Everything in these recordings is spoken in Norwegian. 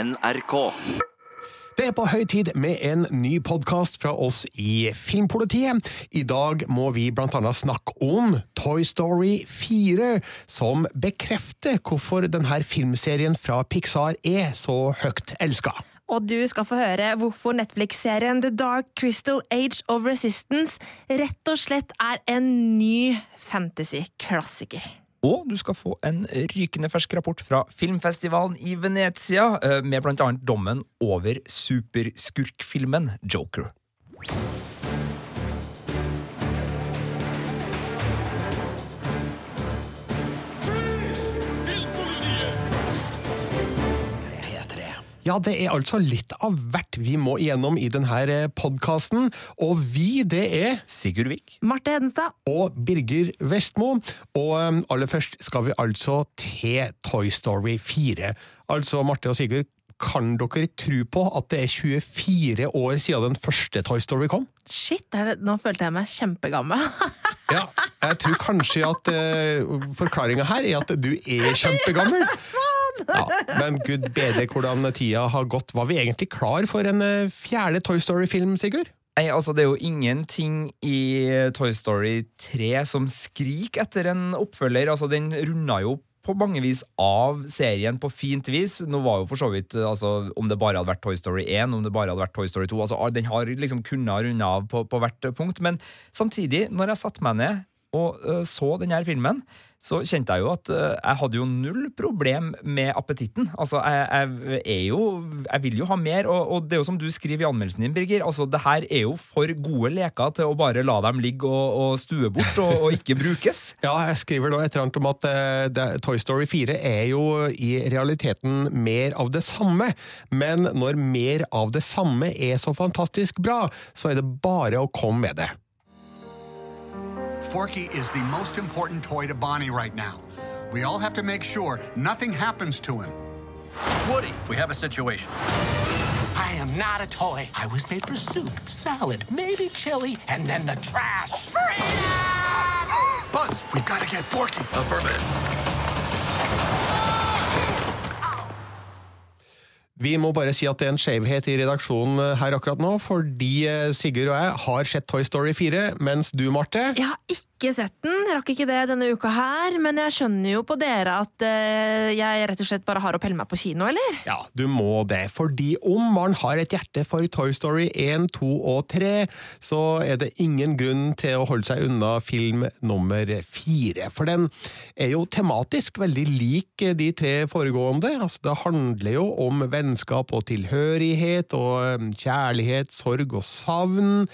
NRK. Det er på høy tid med en ny podkast fra oss i Filmpolitiet. I dag må vi blant annet snakke om Toy Story 4, som bekrefter hvorfor denne filmserien fra Pixar er så høyt elska. Og du skal få høre hvorfor Netflix-serien The Dark Crystal Age of Resistance rett og slett er en ny fantasy-klassiker. Og du skal få en rykende fersk rapport fra filmfestivalen i Venezia, eh, med blant annet dommen over superskurkfilmen Joker. Ja, det er altså litt av hvert vi må igjennom i denne podkasten. Og vi, det er Sigurd Vik. Marte Hedenstad. og Birger Vestmo. Og um, aller først skal vi altså til Toy Story 4. Altså, Marte og Sigurd, kan dere tro på at det er 24 år siden den første Toy Story kom? Shit, er det, nå følte jeg meg kjempegammel. Ja, jeg tror kanskje at uh, forklaringa her er at du er kjempegammel. Ja, men gud bedre hvordan tida har gått. Var vi egentlig klar for en uh, fjerde Toy Story-film, Sigurd? Nei, altså Det er jo ingenting i Toy Story 3 som skriker etter en oppfølger. Altså Den runda jo på mange vis av serien på fint vis. Nå var jo for så vidt, altså Om det bare hadde vært Toy Story 1, om det bare hadde vært Toy Story 2 altså Den har liksom kunnet runde av på, på hvert punkt. Men samtidig, når jeg satte meg ned og uh, så denne filmen, så kjente jeg jo at uh, jeg hadde jo null problem med appetitten. Altså, jeg, jeg er jo Jeg vil jo ha mer, og, og det er jo som du skriver i anmeldelsen din, Birger, altså det her er jo for gode leker til å bare la dem ligge og, og stue bort og, og ikke brukes. Ja, jeg skriver da et eller annet om at uh, Toy Story 4 er jo i realiteten mer av det samme, men når mer av det samme er så fantastisk bra, så er det bare å komme med det. Forky is the most important toy to Bonnie right now. We all have to make sure nothing happens to him. Woody, we have a situation. I am not a toy. I was made for soup, salad, maybe chili, and then the trash. Buzz, we've got to get Forky. Affirmative. Vi må bare si at det er en skjevhet i redaksjonen eh, her akkurat nå, fordi eh, Sigurd og jeg har sett Toy Story 4, mens du, Marte Jeg har ikke sett den, rakk ikke det denne uka her, men jeg skjønner jo på dere at eh, jeg rett og slett bare har å pelle meg på kino, eller? Ja, du må det, fordi om man har et hjerte for Toy Story 1, 2 og 3, så er det ingen grunn til å holde seg unna film nummer 4. For den er jo tematisk veldig lik de tre foregående. Altså, det handler jo om vennskap og tilhørighet og kjærlighet, sorg og savn.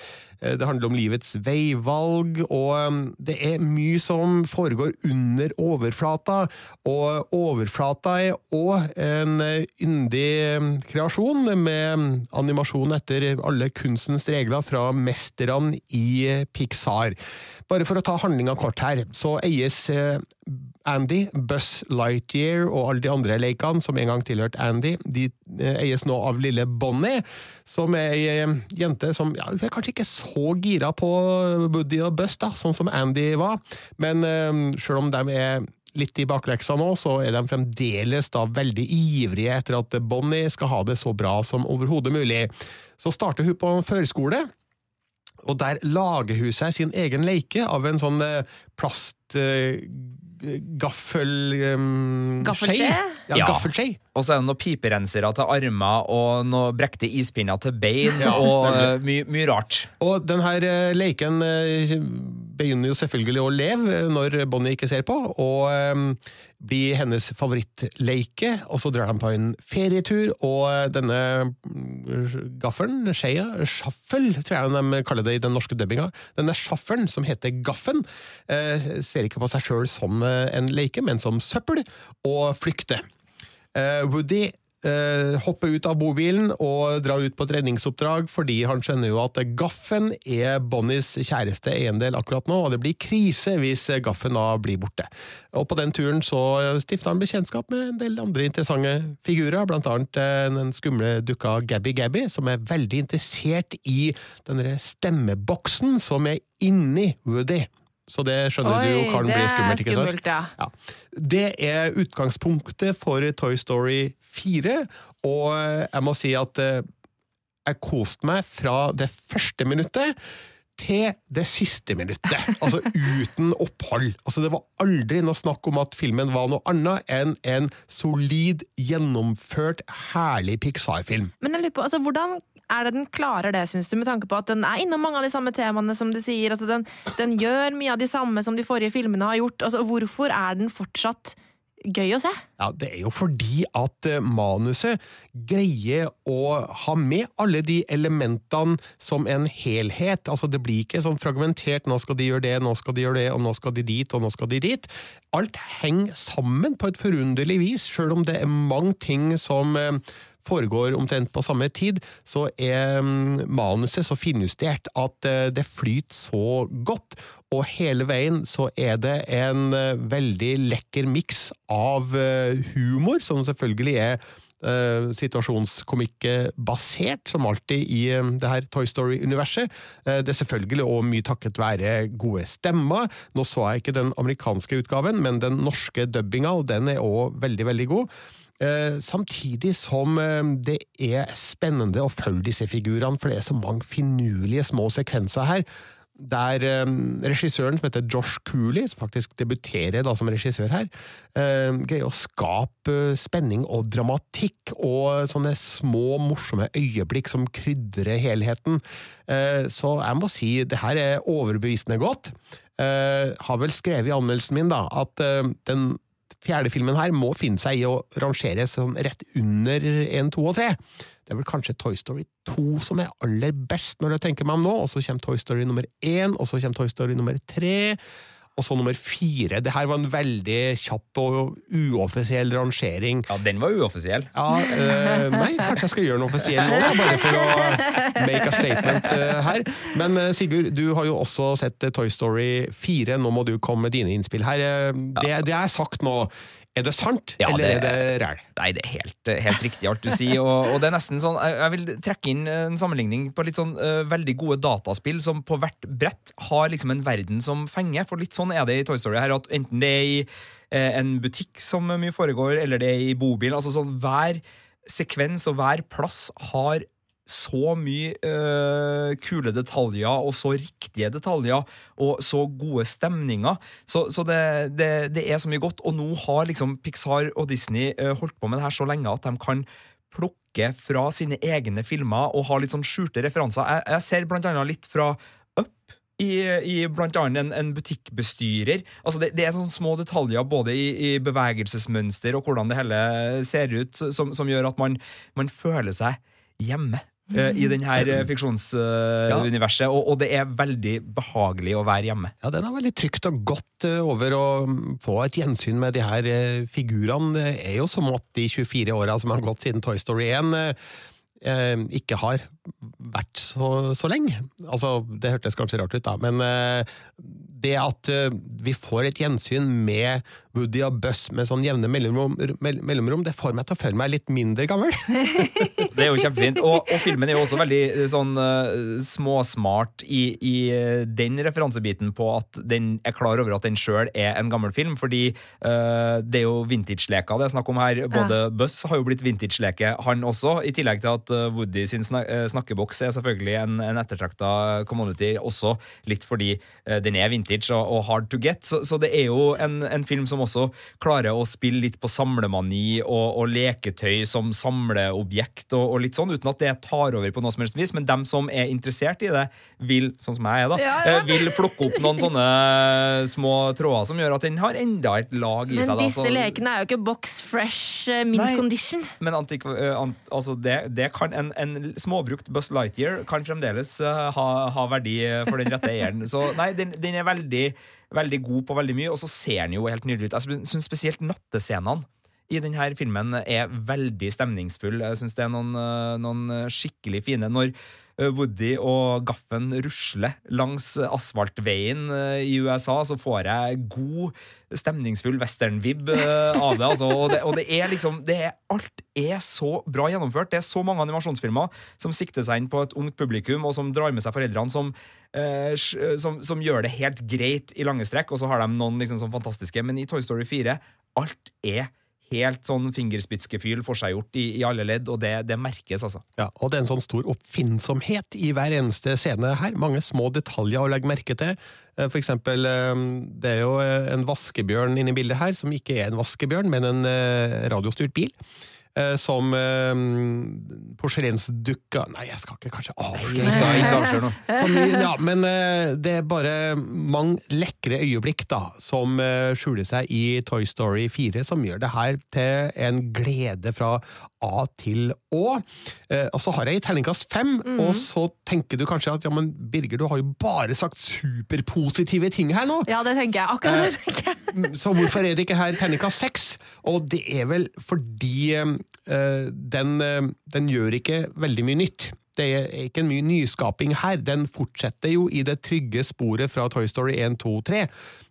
Eh, Det handler om livets veivalg, og det er mye som foregår under overflata. Og overflata er òg en yndig kreasjon, med animasjon etter alle kunstens regler fra mesterne i Pixar. Bare for å ta handlinga kort her, så eies eh, Andy, Buzz Lightyear og alle de andre lekene som en gang tilhørte Andy, de eh, eies nå av lille Bonnie, som er ei eh, jente som ja, hun er kanskje ikke så gira på Woody og Buzz, da, sånn som Andy var, men eh, selv om de er litt i bakleksa nå, så er de fremdeles da veldig ivrige etter at Bonnie skal ha det så bra som overhodet mulig. Så starter hun på førskole, og der lager hun seg sin egen leike av en sånn plast... Eh, gaffel... Um, Gaffelskje? Ja, Ja. gaffelskje. Og så er det noen piperensere til armer og noen brekte ispinner til bein Ja, og eh, mye, my rart. Og den her uh, leiken eh, begynner jo selvfølgelig å leve når Bonnie ikke ser på, og eh, blir hennes favorittleike. Og så drar han på en ferietur, og denne mm, gaffelen, skjea, sjaffel, tror jeg de kaller det i den norske dubbinga, denne sjaffelen som heter Gaffen, eh, ser ikke på seg sjøl som eh, en leike, men som søppel, og flykter. Eh, Woody eh, hopper ut av bobilen og drar ut på et redningsoppdrag fordi han skjønner jo at Gaffen er Bonnies kjæreste eiendel akkurat nå, og det blir krise hvis Gaffen da blir borte. Og på den turen så stifter han bekjentskap med en del andre interessante figurer, blant annet eh, den skumle dukka Gabby Gabby, som er veldig interessert i denne stemmeboksen som er inni Woody. Så det skjønner du jo Oi, kan det bli er skummelt, ikke sant? skummelt, ja. Ja. Det er utgangspunktet for Toy Story 4, og jeg må si at eh, jeg koste meg fra det første minuttet til det siste minuttet. Altså uten opphold. Altså Det var aldri noe snakk om at filmen var noe annet enn en solid, gjennomført, herlig Pixar-film. Men jeg lurer på, altså, hvordan er det den klarer det, syns du, med tanke på at den er innom mange av de samme temaene som du sier? Altså, den, den gjør mye av de samme som de forrige filmene har gjort. Altså, hvorfor er den fortsatt gøy å se? Ja, Det er jo fordi at eh, manuset greier å ha med alle de elementene som en helhet. Altså Det blir ikke sånn fragmentert 'nå skal de gjøre det, nå skal de gjøre det, og nå skal de dit, og nå skal de dit'. Alt henger sammen på et forunderlig vis, sjøl om det er mange ting som eh, foregår omtrent på samme tid, så er mm, manuset så finjustert at eh, det flyter så godt. Og hele veien så er det en eh, veldig lekker miks av eh, humor, som selvfølgelig er situasjonskomikk-basert, som alltid i det her Toy Story-universet. Det er selvfølgelig òg mye takket være gode stemmer. Nå så jeg ikke den amerikanske utgaven, men den norske dubbinga, og den er òg veldig, veldig god. Eh, samtidig som eh, det er spennende å følge disse figurene, for det er så mange finurlige små sekvenser her. Der eh, regissøren, som heter Josh Cooley, som faktisk debuterer da som regissør her, greier å skape spenning og dramatikk og sånne små, morsomme øyeblikk som krydrer helheten. Så jeg må si det her er overbevisende godt. Har vel skrevet i anmeldelsen min da, at den fjerde filmen her må finne seg i å rangeres sånn rett under 1, 2 og 3. Det er vel kanskje Toy Story 2 som er aller best når jeg tenker meg om nå, og så kommer Toy Story nummer 1, og så kommer Toy Story nummer 3, og så nummer 4. Det her var en veldig kjapp og uoffisiell rangering. Ja, den var uoffisiell. Ja, øh, nei, kanskje jeg skal gjøre den offisiell nå, bare for å make a statement eh, her. Men eh, Sigurd, du har jo også sett Toy Story 4. Nå må du komme med dine innspill her. Det, det er sagt nå. Er det sant, Ja, eller det- er det ræl? Nei, det er helt, helt riktig alt du sier. Og, og det er nesten sånn Jeg vil trekke inn en sammenligning på litt sånn uh, veldig gode dataspill som på hvert brett har liksom en verden som fenger. For litt sånn er det i Toy Story her, at enten det er i uh, en butikk som mye foregår, eller det er i bobilen. Altså sånn hver sekvens og hver plass har så mye øh, kule detaljer og så riktige detaljer og så gode stemninger. Så, så det, det, det er så mye godt. Og nå har liksom Pixar og Disney øh, holdt på med det her så lenge at de kan plukke fra sine egne filmer og ha litt sånn skjulte referanser. Jeg, jeg ser blant annet litt fra Up. I, i blant annet en, en butikkbestyrer. Altså det, det er sånne små detaljer både i, i bevegelsesmønster og hvordan det hele ser ut, som, som gjør at man, man føler seg hjemme. Eh, I denne fiksjonsuniverset, og, og det er veldig behagelig å være hjemme. Ja, den er veldig trygt og godt eh, over å mm, få et gjensyn med de her eh, figurene. Det er jo som at de 24 åra som har gått siden Toy Story 1, eh, eh, ikke har vært så, så lenge. Altså, det hørtes kanskje rart ut, da, men uh, det at uh, vi får et gjensyn med Woody og Buzz med sånn jevne mellomrom, mell- mellomrom, det får meg til å føle meg litt mindre gammel. Det er jo kjempefint. Og, og filmen er jo også veldig eh, sånn uh, småsmart i, i den referansebiten på at den er klar over at den sjøl er en gammel film, fordi det er jo vintage-leker det er snakk om her. Både Buzz har jo blitt vintage-leke, han også, i tillegg til at Woody sin snak snakkeboks er selvfølgelig en, en ettertrakta commodity, også litt fordi eh, den er vintage og, og hard to get. Så, så det er jo en, en film som også klarer å spille litt på samlemani og, og leketøy som samleobjekt og, og litt sånn, uten at det tar over på noe som helst vis. Men dem som er interessert i det, vil, sånn som jeg er, da, Ja, ja. eh, vil plukke opp noen sånne små tråder som gjør at den har enda et lag i Men seg. da, disse så- lekene er jo ikke box fresh eh, mint Nei. condition. men antik, uh, an altså det, det kan en, en småbrukt Buzz Lightyear kan fremdeles eh, ha, ha verdi for den rette eieren. Så nei, den, den er veldig, veldig god på veldig mye, og så ser den jo helt nydelig ut. Jeg syns spesielt nattescenene i denne filmen er veldig stemningsfull. Jeg syns det er noen, eh, noen skikkelig fine når Woody og Gaffen rusler langs asfaltveien eh, i USA, så får jeg god, stemningsfull western-vib eh, av det. Altså. Og, det og det er liksom det er, Alt er så bra gjennomført. Det er så mange animasjonsfilmer som sikter seg inn på et ungt publikum, og som drar med seg foreldrene, som, eh, som, som gjør det helt greit i lange strekk, og så har de noen liksom sånn fantastiske. Men i Toy Story 4, alt er helt sånn fingerspitzgefühl forseggjort i, i alle ledd, og det, det merkes, altså. Ja, og det er en sånn stor oppfinnsomhet i hver eneste scene her. Mange små detaljer å legge merke til. Eh, For eksempel, eh, det er jo eh, en vaskebjørn inne i bildet her, som ikke er en vaskebjørn, men en radiostyrt bil. Eh, Som eh, porselensdukka Nei, jeg skal ikke kanskje avsløre noe. ja, men eh, det er bare mange lekre øyeblikk da, som skjuler seg i Toy Story 4, som gjør det her til en glede fra A til Å. Eh, Og så har jeg i terningkast fem, og så tenker du kanskje at ja, men Birger, du har jo bare sagt superpositive ting her nå. Ja, det tenker jeg. Akkurat det tenker jeg. Så hvorfor er det ikke her terningkast seks? Og det er vel fordi eh, den, eh, den gjør ikke veldig mye nytt. Det er ikke en mye nyskaping her. Den fortsetter jo i det trygge sporet fra Toy Story 1, 2, 3.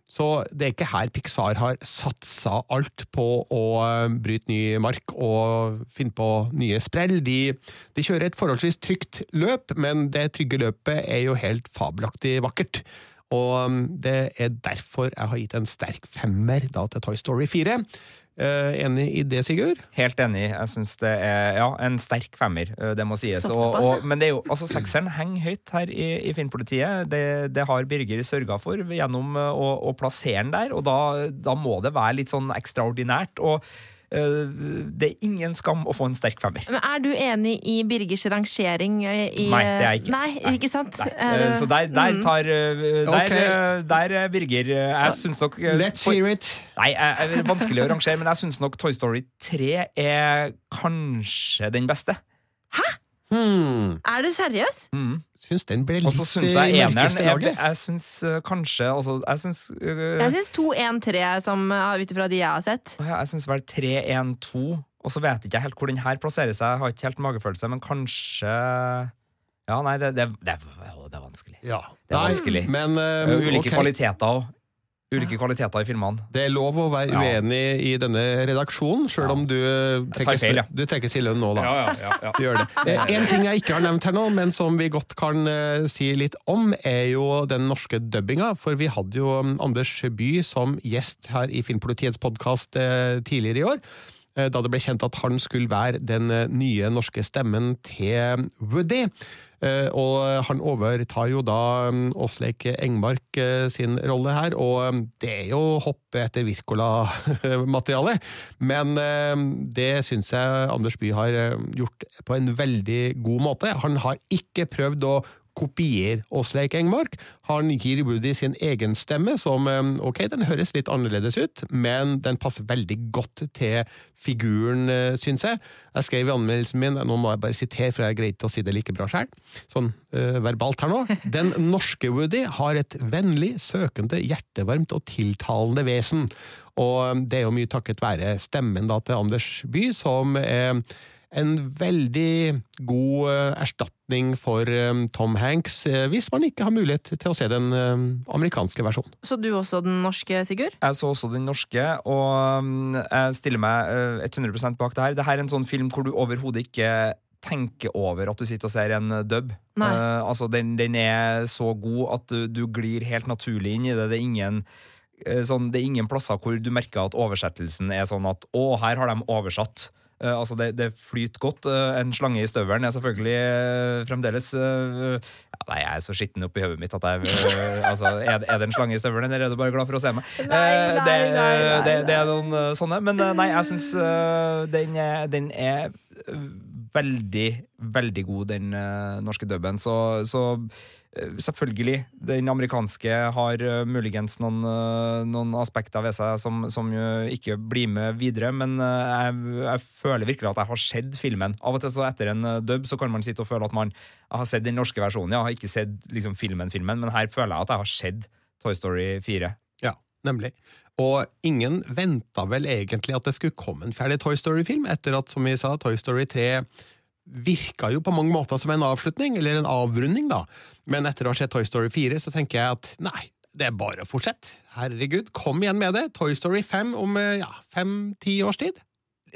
Så det er ikke her Pixar har satsa alt på å eh, bryte ny mark og finne på nye sprell. De, de kjører et forholdsvis trygt løp, men det trygge løpet er jo helt fabelaktig vakkert. Og um, det er derfor jeg har gitt en sterk femmer da til Toy Story 4. Eh, enig i det, Sigurd? Helt enig. Jeg syns det er ja, en sterk femmer, eh, det må sies. Og, og, men det er jo, altså, sekseren henger høyt her i, i Filmpolitiet. Det, det har Birger sørga for gjennom eh, å, å plassere den der, og da, da må det være litt sånn ekstraordinært. Og det er ingen skam å få en sterk femmer. Men er du enig i Birgers rangering eh, i Nei, det er jeg ikke. Nei, Nei. ikke sant? Nei, eh, Så der, der Mm. tar eh, Der, okay. eh, der eh, Birger eh, Jeg syns nok eh, Let's for- hear it! Nei, jeg- jeg- det er vanskelig å rangere, men jeg syns nok Toy Story 3 er kanskje den beste. Hmm. Er du seriøs? Mm. Syns den ble Og så syns jeg eneren Jeg. Jeg syns eh, kanskje altså, Jeg syns øh, Jeg syns 2-1-3, som uh, ut ifra de jeg har sett. Jeg syns vel 3-1-2, og så vet jeg ikke helt hvor den her plasserer seg. Jeg har ikke helt magefølelse, men kanskje Ja, nei, det, det, det, det er vanskelig. Ja. Det er Nei, vanskelig. Men eh, er Ulike okay. kvaliteter òg. Ulike kvaliteter i filmene. Det er lov å være Ja. uenig i denne redaksjonen, sjøl om du eh, trekkes, feil, ja. du trekkes i lønn nå, da. ja, ja, ja. Du gjør det. Eh, En ting jeg ikke har nevnt her nå, men som vi godt kan eh, si litt om, er jo den norske dubbinga. For vi hadde jo um, Anders By som gjest her i Filmpolitiets podkast tidligere i år. eh, Da det ble kjent at han skulle være den eh, nye norske stemmen til Woody. Eh, Og han overtar jo da um, Åsleik Engmark eh, sin rolle her, og um, det er jo hoppe etter Wirkola-materiale. Men eh, det syns jeg Anders Bye har eh, gjort på en veldig god måte. Han har ikke prøvd å kopiere Åsleik Engmark. Han gir Woody sin egen stemme, som ok, den høres litt annerledes ut, men den passer veldig godt til figuren, eh, syns jeg. Jeg skrev i anmeldelsen min, nå må jeg bare sitere, for jeg greier ikke å si det like bra sjøl, sånn uh, verbalt her nå. Den norske Woody har et vennlig, søkende, hjertevarmt og tiltalende vesen. Og det er jo mye takket være stemmen da til Anders By, som er en veldig god eh, erstatning for eh, Tom Hanks, eh, hvis man ikke har mulighet til å se den amerikanske versjonen. Så du også den norske, Sigurd? Jeg så også den norske, og mm, jeg stiller meg øh, 100% bak det her. Dette er en sånn film hvor du overhodet ikke tenker over at du sitter og ser en dub. Eh, altså, den, den er så god at du, du glir helt naturlig inn i det. Det er ingen Sånn, det er ingen plasser hvor du merker at oversettelsen er sånn at 'å, her har de oversatt'. Eh, altså det, det flyter godt. Eh, en slange i støvelen er selvfølgelig eh, fremdeles ja, Nei, jeg er så skitten oppi hodet mitt at jeg altså, er, er det en slange i støvelen, eller er du bare glad for å se meg? Nei, nei, det, nei, det, det er noen sånne. Men nei, jeg syns den, den er veldig, veldig god, den norske dubben. Så, så selvfølgelig, den amerikanske har eh, muligens noen, eh, noen aspekter ved seg som, som ikke blir med videre, men eh, jeg, jeg føler virkelig at jeg har sett filmen. Av og til så etter en eh, dub så kan man sitte og føle at man har sett den norske versjonen. Jeg har ikke sett liksom, filmen, filmen, men her føler jeg at jeg har sett Toy Story 4. Ja, nemlig. Og ingen venta vel egentlig at det skulle komme en ferdig Toy Story-film, etter at, som vi sa, Toy Story 3 virka jo på mange måter som en avslutning, eller en avrunding, da. Men etter å ha sett Toy Story 4, så tenker jeg at nei, det er bare å fortsette. Herregud, kom igjen med det. Toy Story 5 om eh, ja, fem-ti års tid.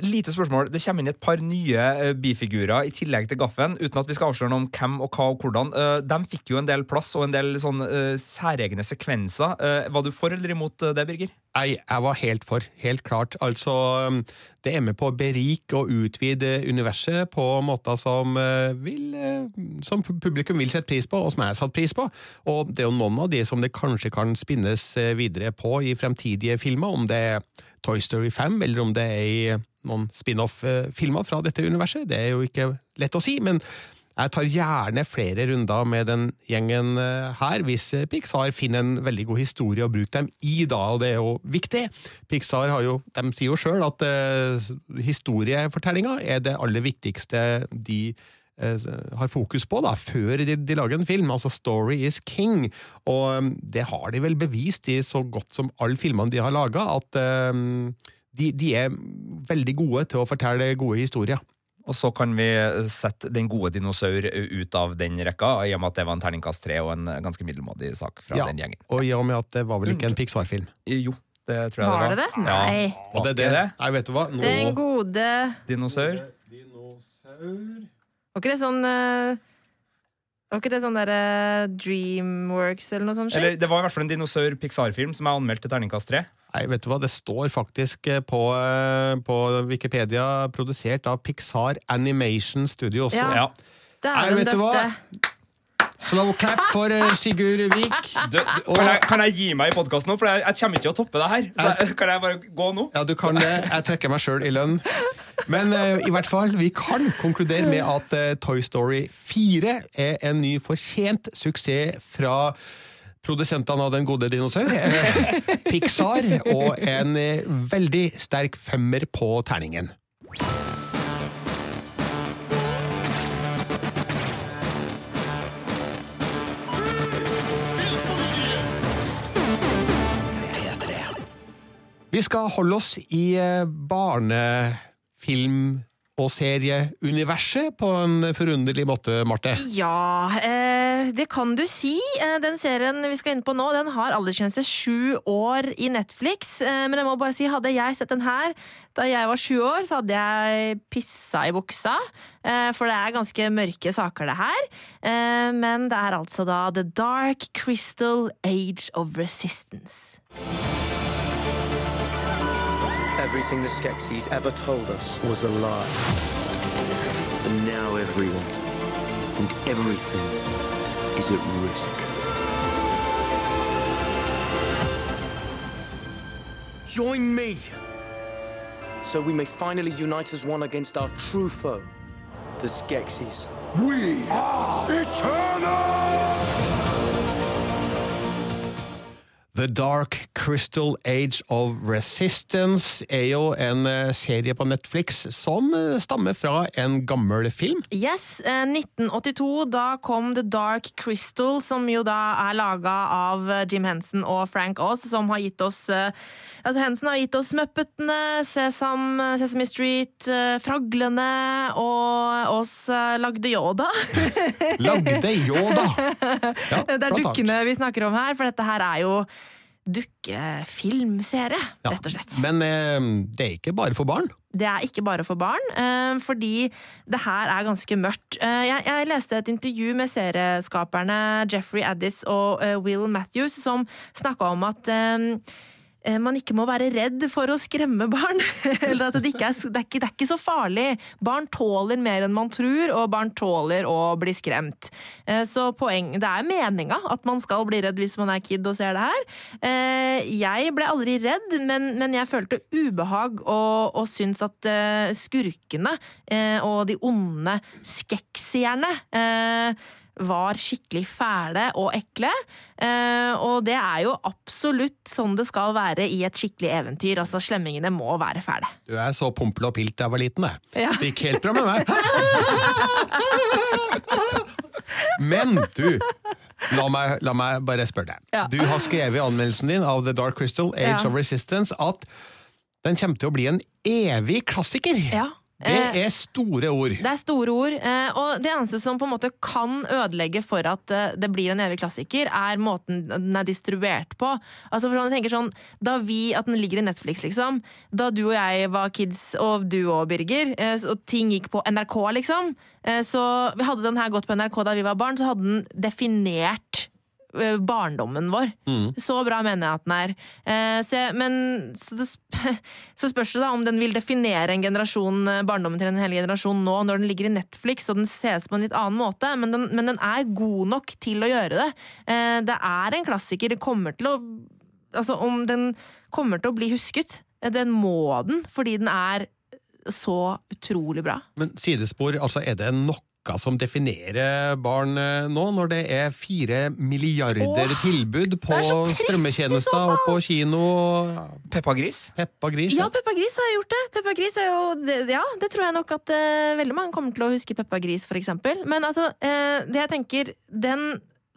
Lite spørsmål. Det kommer inn et par nye eh, bifigurer i tillegg til Gaffen, uten at vi skal avsløre noe om hvem og hva og hvordan. Eh, de fikk jo en del plass og en del sånn særegne sekvenser. Var du for eller imot det, Birger? Nei, jeg var helt for. Helt klart. Altså, um, det er med på å berike og utvide universet på måter som, eh, vil, eh, som publikum vil sette pris på, og som jeg har satt pris på. Og det er jo noen av de som det kanskje kan spinnes eh, videre på i fremtidige filmer, om det er Toy Story 5, eller om det er noen spin-off-filmer fra dette universet. Det er jo ikke lett å si, men jeg tar gjerne flere runder med den gjengen eh, her, hvis eh, Pixar finner en veldig god historie å bruke dem i, da, og det er jo viktig. Pixar jo, sier jo sjøl at uh, historiefortellinga er det aller viktigste de har fokus på da, før de, de lager en film. Altså Story is king. Og um, det har de vel bevist i så godt som alle filmene de har laga, at um, de, de er veldig gode til å fortelle gode historier. Og så kan vi sette den gode dinosaur ut av den rekka, i og med at det var en terningkast tre og en ganske middelmådig sak fra Ja, den gjengen. Og i og med at det var vel ikke en Pixar-film. Jo, det tror jeg Var det var. var. det? Nei. Ja. Og det er det? Nei, vet du hva? Nå Den gode Dinosaur. Var ikke det sånn eh, Var ikke det sånn derre Dreamworks eller noe sånt? Eller det var i hvert fall en dinosaur-Pixar-film som er anmeldt til terningkast tre. Nei, vet du hva? Det står faktisk eh, på, eh, på Wikipedia produsert av Pixar Animation Studio også. Ja. Ja. Nei, vet du hva? Slow clap for eh, Sigurd Vik. Du, du, kan, jeg, kan jeg gi meg i podkasten nå? For jeg, jeg kommer ikke til å toppe det her. Så jeg, kan jeg bare gå nå? Ja, du kan det. Jeg trekker meg sjøl i lønn. Men eh, i hvert fall, vi kan konkludere med at eh, Toy Story 4 er en ny fortjent suksess fra produsentene av Den gode dinosaur, eh, Pixar, og en eh, veldig sterk femmer på terningen. Vi skal holde oss i eh, barnefilm- og serieuniverset på en forunderlig måte, Marte. Ja, eh, det kan du si. Eh, den serien vi skal inn på nå, den har aldersgrense sju år i Netflix. Eh, men jeg må bare si, hadde jeg sett den her da jeg var sju år, så hadde jeg pissa i buksa. For det er ganske mørke saker, det her. Men det er altså da The Dark Crystal Age of Resistance. Everything the Skeksis ever told us was a lie. And now everyone and everything is at risk. Join me! So we may finally unite as one against our true foe, the Skeksis. We are eternal! The Dark Crystal Age of Resistance er jo en eh, serie på Netflix som eh, stammer fra en gammel film. Yes, eh, 1982, da kom The Dark Crystal, som jo da er laga av eh, Jim Henson og Frank Oz, som har gitt oss eh, Altså, Henson har gitt oss Muppetene, Sesam, Sesame Street, eh, Fraglene, og oss eh, lagde Yoda. Lagde Yoda! Ja, Det er dukkene vi snakker om her, for dette her er jo dukkefilmserie, Ja, rett og slett. Men eh, det er ikke bare for barn. Det er ikke bare for barn, eh, fordi det her er ganske mørkt. Eh, jeg, jeg leste et intervju med serieskaperne Jeffrey Addis og eh, Will Matthews, som snakka om at eh, man ikke må være redd for å skremme barn. Eller at det ikke, er, det, er ikke, det er ikke så farlig. Barn tåler mer enn man tror, og barn tåler å bli skremt. Eh, Så poeng, det er meninga at man skal bli redd hvis man er kid og ser det her. Eh, Jeg ble aldri redd, men, men jeg følte ubehag og, og syns at eh, skurkene eh, og de onde skeksierne eh, var skikkelig fæle og ekle. Eh, og det er jo absolutt sånn det skal være i et skikkelig eventyr. Altså, slemmingene må være fæle. Du er så pompel og pilt da jeg var liten, jeg. Ja. Det gikk helt bra med meg. Men du, La meg, la meg bare spørre deg. Ja. Du har skrevet i anmeldelsen din av The Dark Crystal, Age Ja. of Resistance, at den kommer til å bli en evig klassiker. Ja. Det Eh, er store ord. Det er store ord, eh, og det eneste som på en måte kan ødelegge for at eh, det blir en evig klassiker, er måten den er distribuert på. Altså for sånn, jeg tenker sånn, Da vi, at den ligger i Netflix, liksom, da du og jeg var kids, og du og Birger, og ting gikk på NRK, liksom, så hadde den her gått på NRK da vi var barn, så hadde den definert barndommen vår. Så bra mener jeg at den er. Eh, så jeg, men så, det så spørs det da om den vil definere en generasjon, eh, barndommen til en hel generasjon nå, når den ligger i Netflix og den ses på en litt annen måte. Men den, men den er god nok til å gjøre det. Eh, det er en klassiker. Det kommer til å Altså, om den kommer til å bli husket. eh, Den må den, fordi den er så utrolig bra. Men sidespor, altså er det noe som definerer barn eh, nå, når det er fire milliarder Åh, tilbud på trist strømmetjenester og på kino Peppa Gris. Peppa Gris? Ja, Peppa Gris har gjort det. Peppa Gris er jo, ja, det tror jeg nok at uh, veldig mange kommer til å huske Peppa Gris, for eksempel. Men altså, uh, det jeg tenker, den,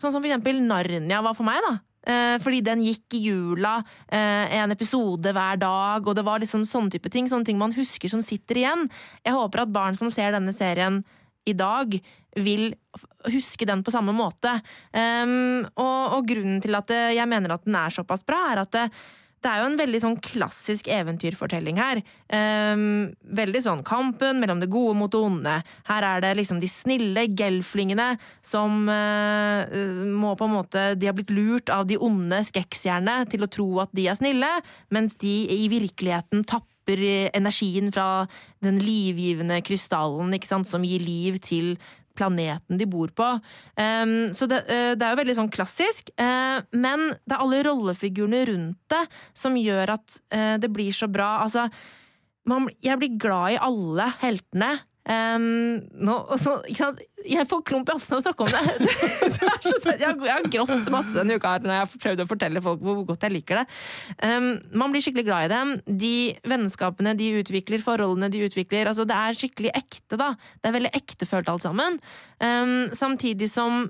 sånn som for eksempel Narnia var for meg, da. Eh, fordi den gikk i jula, eh, en episode hver dag, og det var liksom sånne type ting. Sånne ting man husker som sitter igjen. Jeg håper at barn som ser denne serien i dag, vil huske den på samme måte. Um, og, og grunnen til at eh, jeg mener at den er såpass bra, er at det, det er jo en veldig sånn klassisk eventyrfortelling her. Um, veldig sånn kampen mellom det gode mot det onde. Her er det liksom de snille gelflingene som uh, må på en måte De har blitt lurt av de onde skekksjerne til å tro at de er snille, mens de i virkeligheten tapper energien fra den livgivende krystallen ikke sant, som gir liv til planeten de bor på. Um, så det, uh, det er jo veldig sånn klassisk, uh, men det er alle rollefigurene rundt det som gjør at uh, det blir så bra. Altså, man, jeg blir glad i alle heltene. Um, nå, og så? Jeg får klump i halsen av å snakke om det. det er jeg, har, grått masse denne uka når jeg har prøvd å fortelle folk hvor godt jeg liker det. Um, man blir skikkelig glad i dem. De vennskapene de utvikler, forholdene de utvikler. Altså, det er skikkelig ekte, da. Det er veldig ektefølt alt sammen. Um, samtidig som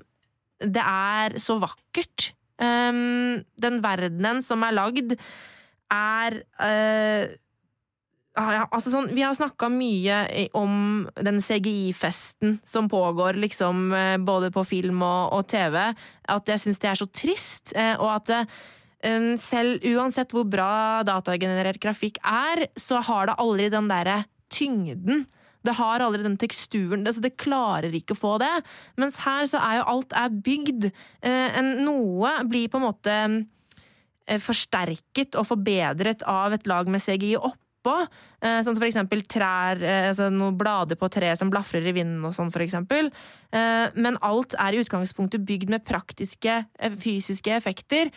det er så vakkert. Den verdenen som er lagd, er uh, ja, altså sånn, vi har snakka mye om den CGI-festen som pågår liksom eh, både på film og, og TV. At jeg syns det er så trist. eh, Og at eh, selv uansett hvor bra datagenerert grafikk er, så har det aldri den derre tyngden. Det har aldri den teksturen. Så det klarer ikke å få det. Mens her så er jo alt er bygd. Noe blir på en måte forsterket og forbedret av et lag med CGI oppå. Eh, sånn som for eksempel trær, eh, altså noen blader på tre som blafrer i vinden og sånn, for eksempel. Eh, men alt er i utgangspunktet bygd med praktiske fysiske effekter,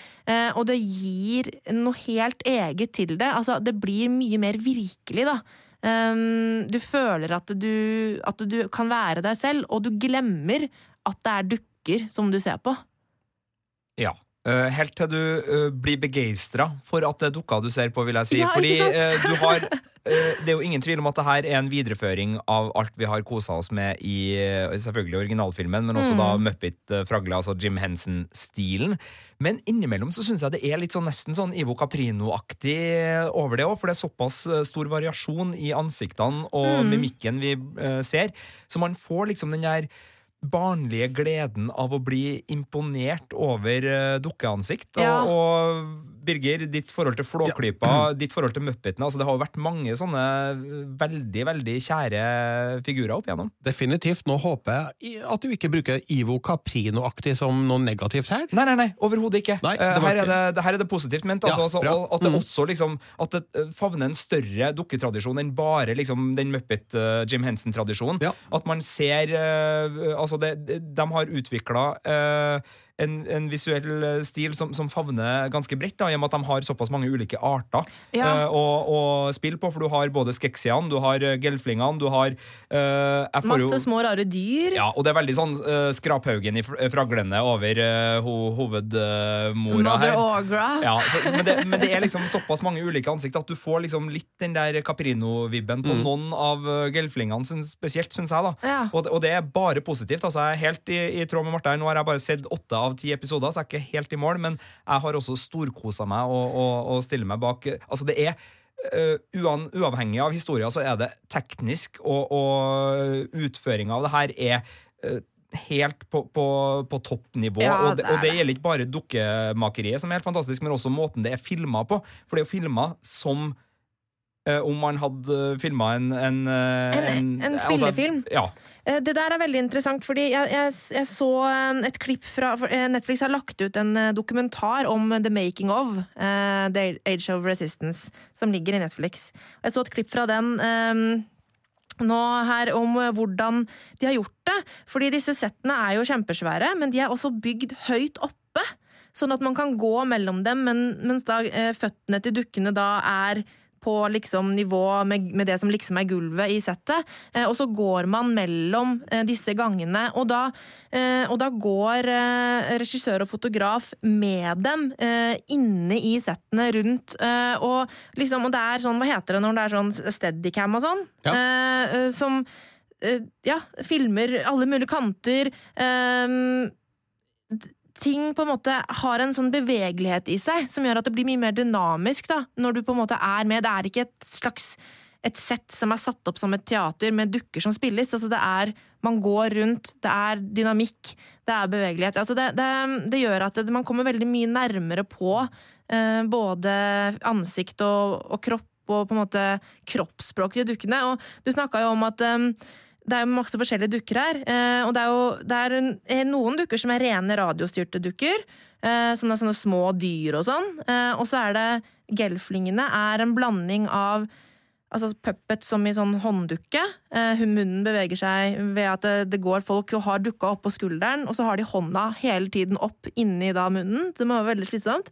og det gir noe helt eget til det. Altså, det blir mye mer virkelig, da. Um, du føler at du, at du kan være deg selv, og du glemmer at det er dukker som du ser på. Ja. Eh, helt til du uh, blir begeistra for at det er dukka du ser på, vil jeg si. Ja, Fordi eh, du har Det er jo ingen tvil om at det her er en videreføring av alt vi har kosa oss med i selvfølgelig originalfilmen, men også Mm. da Muppet-fragla, altså Jim Henson-stilen. Men innimellom så syns jeg det er litt sånn nesten sånn Ivo Caprino-aktig over det òg, for det er såpass stor variasjon i ansiktene og Mm. mimikken vi ser, så man får liksom den der barnlige gleden av å bli imponert over uh, dukkeansikt. Ja. Og, og Birger, ditt forhold til Flåklypa, ditt forhold til Muppetene. Altså, det har jo vært mange sånne veldig, veldig kjære figurer opp igjennom. Definitivt. Nå håper jeg at du ikke bruker Ivo Caprino-aktig som noe negativt her. Nei, nei, nei, overhodet ikke. Nei, det Eh, her, er ikke- det, det, her er det positivt ment. Ja, Altså, altså, og at det Mm. også liksom At det eh, favner en større dukketradisjon enn bare liksom den Muppet-Jim Jim Henson-tradisjonen. Ja. At man ser uh, Altså, det, de har utvikla en, en visuell eh, stil som, som favner ganske bredt, i og med at de har såpass mange ulike arter Ja. uh, å, å spille på. For du har både skeksiene, du har eh, gelflingene, du har uh, jeg får jo- Masse små, rare dyr. ja, og det er veldig sånn uh, skraphaugen i fr- fraglene over uh, ho hovedmora Mother her. Agra. Ja, så, men, det, men det er liksom såpass mange ulike ansikt at du får liksom litt den der Caprino-vibben på noen av gelflingene spesielt, syns jeg. da Ja. og, det- og det er bare positivt. altså Jeg er helt i, i tråd med Martha. Nå har jeg bare sett åtte av ti episoder, så jeg er ikke helt i mål, men jeg har også storkosa meg og, og, og stiller meg bak Altså, det er Uh, uavhengig av historien så er det teknisk, og, og utføringa av det her er uh, helt på, på, på toppnivå. Ja, og, det, og det gjelder ikke bare dukkemakeriet, som er helt fantastisk, men også måten det er filma på. For det er jo filma som eh, om man hadde filma en En, en, En- en altså, spillefilm. ja. Eh, Det der er veldig interessant, fordi jeg, jeg, jeg så eh, et klipp fra eh, Netflix har lagt ut en dokumentar om The Making of uh, The Age of Resistance, som ligger i Netflix. Jeg så et klipp fra den um, nå her om hvordan de har gjort det. Fordi disse settene er jo kjempesvære, men de er også bygd høyt oppe. Sånn at man kan gå mellom dem, men, mens da uh, føttene til dukkene da er på liksom nivå med, med det som liksom er gulvet i settet. Eh, og så går man mellom eh, disse gangene. Og da, eh, og da går regissør og fotograf med dem eh, inne i settene rundt. Eh, og, liksom, og det er sånn, hva heter det når det er sånn steadycam og sånn? Ja. Som ja, filmer alle mulige kanter. D- ting på en måte har en sånn bevegelighet i seg som gjør at det blir mye mer dynamisk da, når du på en måte er med. Det er ikke et slags et sett som er satt opp som et teater med dukker som spilles. Altså det er, Man går rundt, det er dynamikk, det er bevegelighet. Altså det, det, det gjør at det, man kommer veldig mye nærmere på eh, både ansikt og, og kropp og på en måte kroppsspråket i dukkene. Og du snakka jo om at eh, det er jo masse forskjellige dukker her. eh, og det er jo det er er noen dukker som er rene radiostyrte dukker. som er sånne små dyr og sånn. Eh, og så er det gelflingene er en blanding av altså puppet som i sånn hånddukke. Eh, munnen beveger seg ved at det, det går folk og har dukka oppå skulderen, og så har de hånda hele tiden opp inni da munnen. Det må være veldig slitsomt.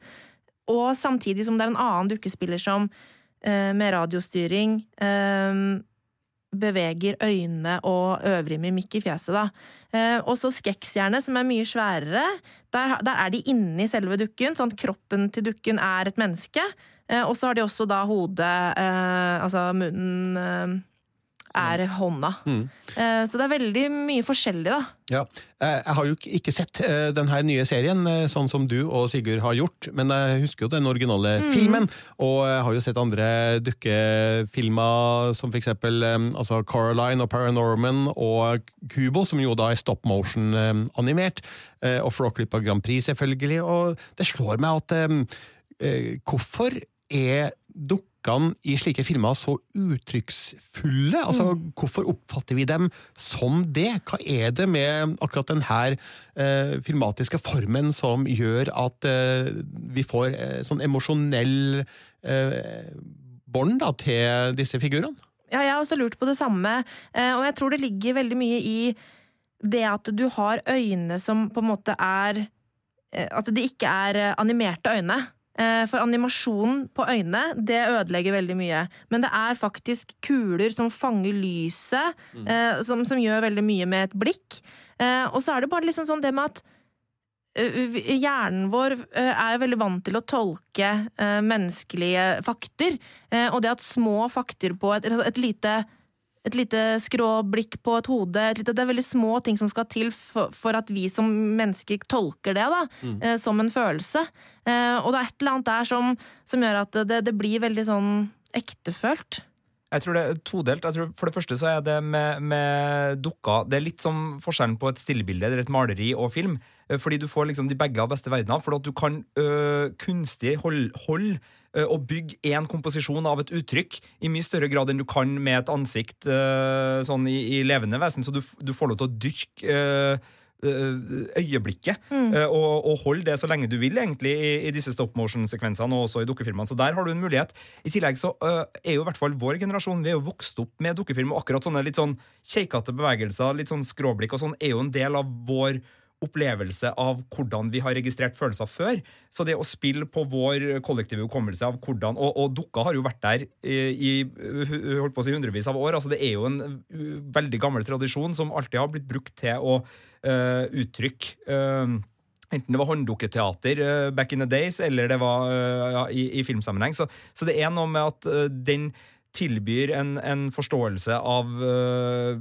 Og samtidig som det er en annen dukkespiller som eh, med radiostyring eh, beveger øynene og øvrig mimikk i fjeset, da. Eh, og så skekksjernet, som er mye sværere. Der, der er de inni selve dukken, sånn at kroppen til dukken er et menneske. Eh, og så har de også da hodet, eh, altså munnen eh, er hånda. Mm. så det er veldig mye forskjellig, da. Ja. Eh, Jeg har jo ikke- sett eh, den her nye serien, eh, sånn som du og Sigurd har gjort, men jeg husker jo den originale filmen, og jeg har jo sett andre dukkefilmer, som for eksempel eh, altså Caroline og Paranorman og Kubo, som jo da er stop motion-animert, og Flåklypa Grand Prix selvfølgelig, og det slår meg at eh, eh, hvorfor er dukkene i slike filmer så uttrykksfulle? Altså, Hvorfor oppfatter vi dem som det? Hva er det med akkurat denne eh, filmatiske formen som gjør at eh, vi får eh, sånn emosjonell eh, bånd til disse figurene? Ja, jeg har også lurt på det samme, eh, og jeg tror det ligger veldig mye i det at du har øyne som på en måte er eh, At det ikke er eh, animerte øyne. Eh, For animasjonen på øynene, det ødelegger veldig mye. Men det er faktisk kuler som fanger lyset, mm. som, som gjør veldig mye med et blikk. Eh, Og så er det bare liksom sånn det med at eh, Hjernen vår eh, er veldig vant til å tolke eh, menneskelige fakter. Eh, og det at små fakter på et, altså et lite et lite skråblikk på et hode et lite, Det er veldig små ting som skal til for, for at vi som mennesker tolker det da, eh, som en følelse. Eh, og det er et eller annet der som, som gjør at det, det blir veldig sånn ektefølt. Jeg tror det er todelt. Jeg tror For det første så er det med, med dukker Det er litt som forskjellen på et stillebilde eller et maleri og film. Eh, Fordi du får liksom de begge av beste verdener. For at du kan øh, kunstig holde hold, øh, og bygge én komposisjon av et uttrykk i mye større grad enn du kan med et ansikt øh, sånn i, i levende vesen. Så du, du får lov til å dyrke øh, øyeblikket Mm. og, og holde det så lenge du vil egentlig i, i disse stop motion-sekvensene og også i dukkefilmene. Så der har du en mulighet. I tillegg så uh, er jo i hvert fall vår generasjon Vi er jo vokst opp med dukkefilm, og akkurat sånne litt sånn keikete bevegelser, litt sånn skråblikk og sånn, er jo en del av vår opplevelse av hvordan vi har registrert følelser før. Så det å spille på vår kollektive hukommelse av hvordan Og, og dukka har jo vært der i, holdt på å si hundrevis av år. altså Det er jo en uh, veldig gammel tradisjon som alltid har blitt brukt til å uh, uttrykke uh, Enten det var hånddukketeater uh, back in the days, eller det var uh, i, i filmsammenheng. Så, så det er noe med at uh, den tilbyr en, en forståelse av uh,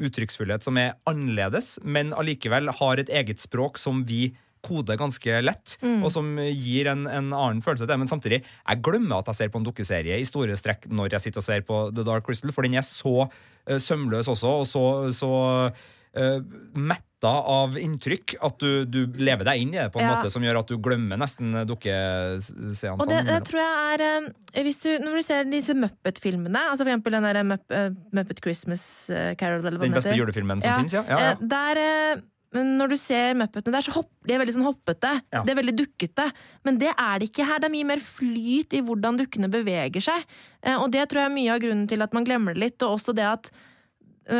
uttrykksfullhet som er annerledes, men allikevel har et eget språk som vi koder ganske lett, og som gir en, en annen følelse til det. Men samtidig, jeg glemmer at jeg ser på en dukkeserie i store strekk når jeg sitter og ser på The Dark Crystal, for den er så uh, sømløs også, og så, så eh, metta av inntrykk at du, du lever deg inn i det på en Ja. måte som gjør at du glemmer nesten dukkeseansene. Og det, det tror jeg er eh, hvis du, Når du ser disse Muppet-filmene, altså for eksempel den der eh, Muppet Christmas Carol eller hva Den den beste heter. julefilmen som Ja, finnes, ja. ja, ja. Der, men når du ser Muppetene der, så hopp, de er veldig sånn hoppete. Ja. Det er veldig dukkete. Men det er det ikke her. Det er mye mer flyt i hvordan dukkene beveger seg. Og det tror jeg er mye av grunnen til at man glemmer det litt, og også det at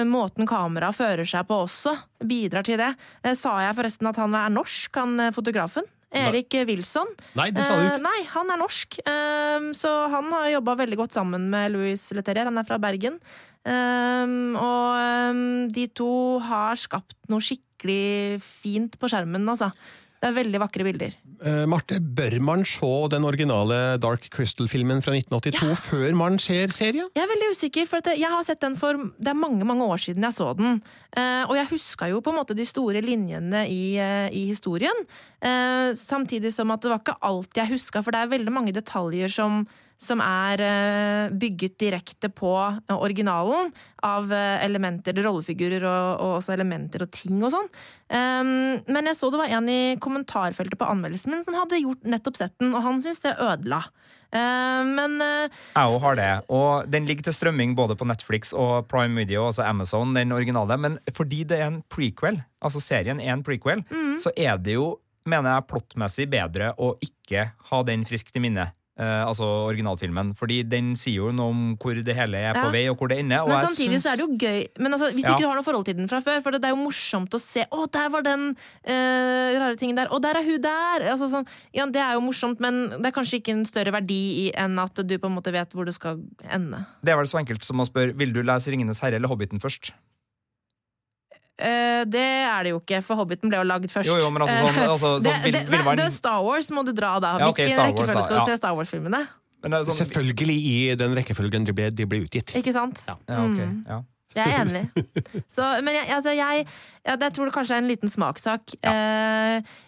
måten kameraet fører seg på også bidrar til det. Eh, Sa jeg forresten at han er norsk, han eh, fotografen? Erik Wilson. Nei, det sa du Eh, ikke. nei, han er norsk. Eh, så han har jobba veldig godt sammen med Louis Leterrier. Han er fra Bergen. Eh, og eh, de to har skapt noe skikkelig fint på skjermen, altså. Det er veldig vakre bilder. Uh, Marte, bør man se den originale Dark Crystal-filmen fra 1982 før man ser serien? Jeg er veldig usikker, for at jeg har sett den for Det er mange mange år siden jeg så den. Uh, og jeg huska jo på en måte de store linjene i, uh, i historien. Samtidig som at det var ikke alt jeg huska, for det er veldig mange detaljer som, som er eh, bygget direkte på eh, originalen. Av eh, elementer, rollefigurer og, og også elementer og ting og sånn. Um, men jeg så det var en i kommentarfeltet på anmeldelsen min som hadde gjort nettopp sett den, og han syntes det ødela. Eh, men Jeg òg har det. Og den ligger til strømming både på Netflix og Prime Video, altså Amazon, den originale. Men fordi det er en prequel, altså serien er en prequel, så er det jo, mener jeg, plottmessig bedre å ikke ha den friskt i minne. Eh, altså originalfilmen. Fordi den sier jo noe om hvor det hele er på vei, og hvor det ender. Men samtidig syns- så er det jo gøy Men altså, Hvis Ja. ikke har noe forhold til den fra før, for det er jo morsomt å se Å, der var den uh, rare tingen der. Å, der er hun der! Altså, sånn, ja, det er jo morsomt, men det er kanskje ikke en større verdi i enn at du på en måte vet hvor du skal ende. Det er vel så enkelt som å spørre Vil du lese Ringenes herre eller Hobbiten først. Eh, det er det jo ikke, for Hobbiten ble jo lagd først. Jo, jo, men altså sånn Eh, altså, så det, vil, vil nei, det er Star Wars må du dra da. Ja, okay, Hvilken rekkefølge skal du ja. se Star Wars-filmene? sånn, Selvfølgelig i den rekkefølgen de ble, de ble utgitt. Ikke sant? ja, ok, Mm. ja. Jeg er enig. Så, men jeg, altså jeg, ja, jeg tror det kanskje er en liten smakssak. Ja.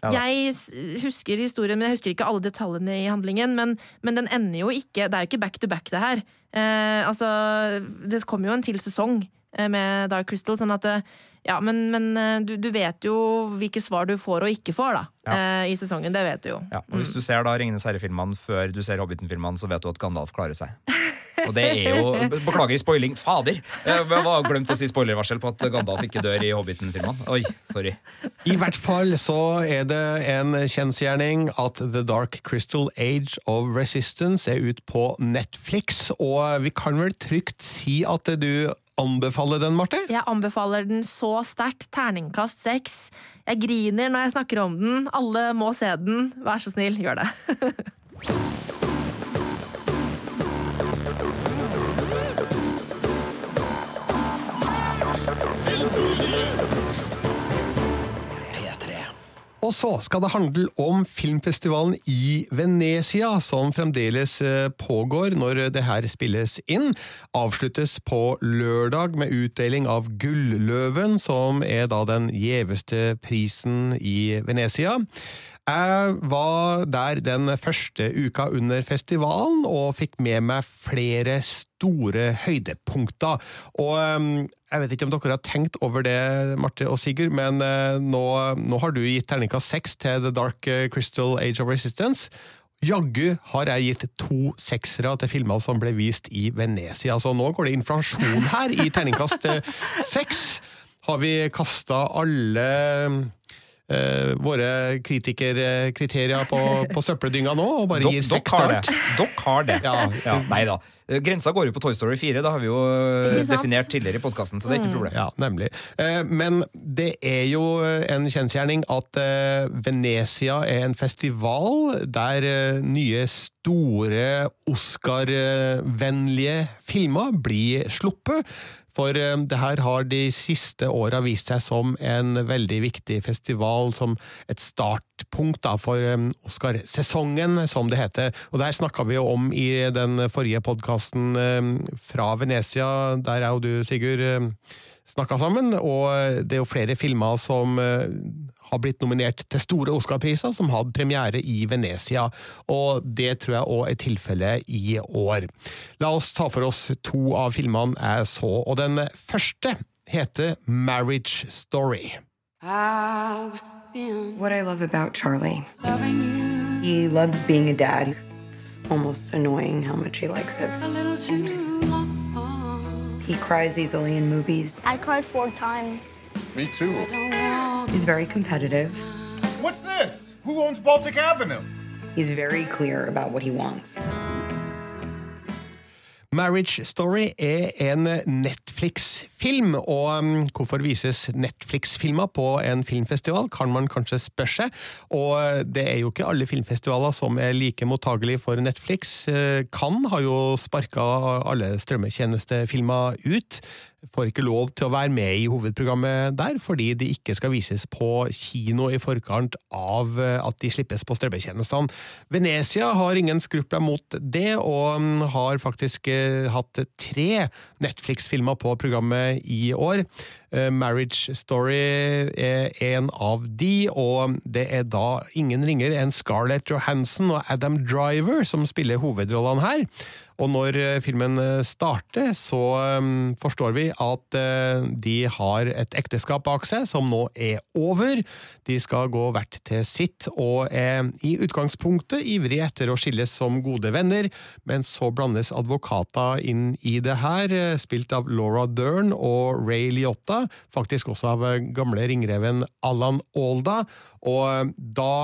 Ja jeg husker historien, men jeg husker ikke alle detaljene i handlingen. Men, men den ender jo ikke Det er jo ikke back to back, det her. Eh, altså, det kommer jo en til sesong eh, med Dark Crystal, sånn at eh, Ja, men, men eh, du, du vet jo hvilke svar du får og ikke får, da. ja. I sesongen. Det vet du jo. Ja, og Hvis du ser da Ringenes herre-filmene før du ser Hobbiten-filmene, så vet du at Gandalf klarer seg. Og det er jo Beklager spoiling. Fader! Jeg var glemt å si spoilervarsel på at Gandalf ikke dør i Hobbiten-filmene. Oi, sorry. I hvert fall så er det en kjensgjerning at The Dark Crystal Age of Resistance er ut på Netflix, og vi kan vel trygt si at du anbefaler den, Marte? Jeg anbefaler den så sterkt. Terningkast seks. Jeg griner når jeg snakker om den. Alle må se den. Vær så snill, gjør det. Og så skal det handle om filmfestivalen i Venezia, som fremdeles eh, pågår når det her spilles inn. Avsluttes på lørdag med utdeling av Gulløven, som er da den gjeveste prisen i Venezia. Jeg var der den første uka under festivalen og fikk med meg flere store høydepunkter. Og um, jeg vet ikke om dere har tenkt over det, Marte og Sigurd, men uh, nå, nå har du gitt terningkast seks til The Dark Crystal Age of Resistance. Jaggu har jeg gitt to seksere til filmer som ble vist i Venezia. Så nå går det inflasjon her i terningkast uh, seks. Har vi kasta alle eh, våre kritikerkriterier på, på søppeldynga nå, og bare Dok- gir seks har til det. alt? Dere har det. Ja. Ja, nei da. Grensa går jo på Toy Story 4, det har vi jo definert tidligere i podkasten, så det er ikke noe problem. Ja, nemlig. Eh, Men det er jo en kjensgjerning at eh, Venezia er en festival der eh, nye, store Oscar-vennlige filmer blir sluppet. For eh, det her har de siste åra vist seg som en veldig viktig festival, som et startpunkt da, for eh, Oscarsesongen, som det heter. Og det her snakka vi jo om i den forrige podkasten fra Venezia, der er jo du, Sigurd, snakka sammen. Og det er jo flere filmer som eh, har blitt nominert til store Oscar-priser, som hadde premiere i Venezia. Og det tror jeg òg er tilfellet i år. La oss ta for oss to av filmene jeg så, og den første heter Marriage Story. What I love about Charlie, he loves being a dad. It's almost annoying how much he likes it. He cries easily in movies. I cried four times. Me too. He's very competitive. What's this? Who owns Baltic Avenue? He's very clear about what he wants. Marriage Story er en Netflix-film, og um, hvorfor vises Netflix-filmer på en filmfestival, kan man kanskje spørre seg. Og det er jo ikke alle filmfestivaler som er like mottagelige for Netflix. «Kan» Cannes har jo sparka alle strømmetjenestefilmer ut. Får ikke lov til å være med i hovedprogrammet der, fordi de ikke skal vises på kino i forkant av eh, at de slippes på strømmetjenestene. Venezia har ingen skrupler mot det, og um, har faktisk eh, hatt tre Netflix-filmer på programmet i år. Eh, Marriage Story er en av de, og det er da ingen ringer enn Scarlett Johansson og Adam Driver som spiller hovedrollene her. Og når eh, filmen eh, starter, så um, forstår vi at de har et ekteskap bak seg som nå er over. De skal gå hvert til sitt, og er i utgangspunktet ivrige etter å skilles som gode venner, men så blandes advokater inn i det her, spilt av Laura Dern og Ray Liotta, faktisk også av gamle ringreven Allan Alda, og da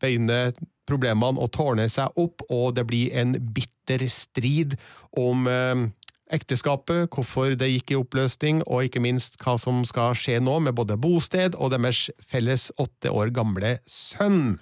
begynner problemene og tårner seg opp, og det blir en bitter strid om eh, ekteskapet, hvorfor det gikk i oppløsning, og ikke minst hva som skal skje nå med både bosted og deres felles åtte år gamle sønn.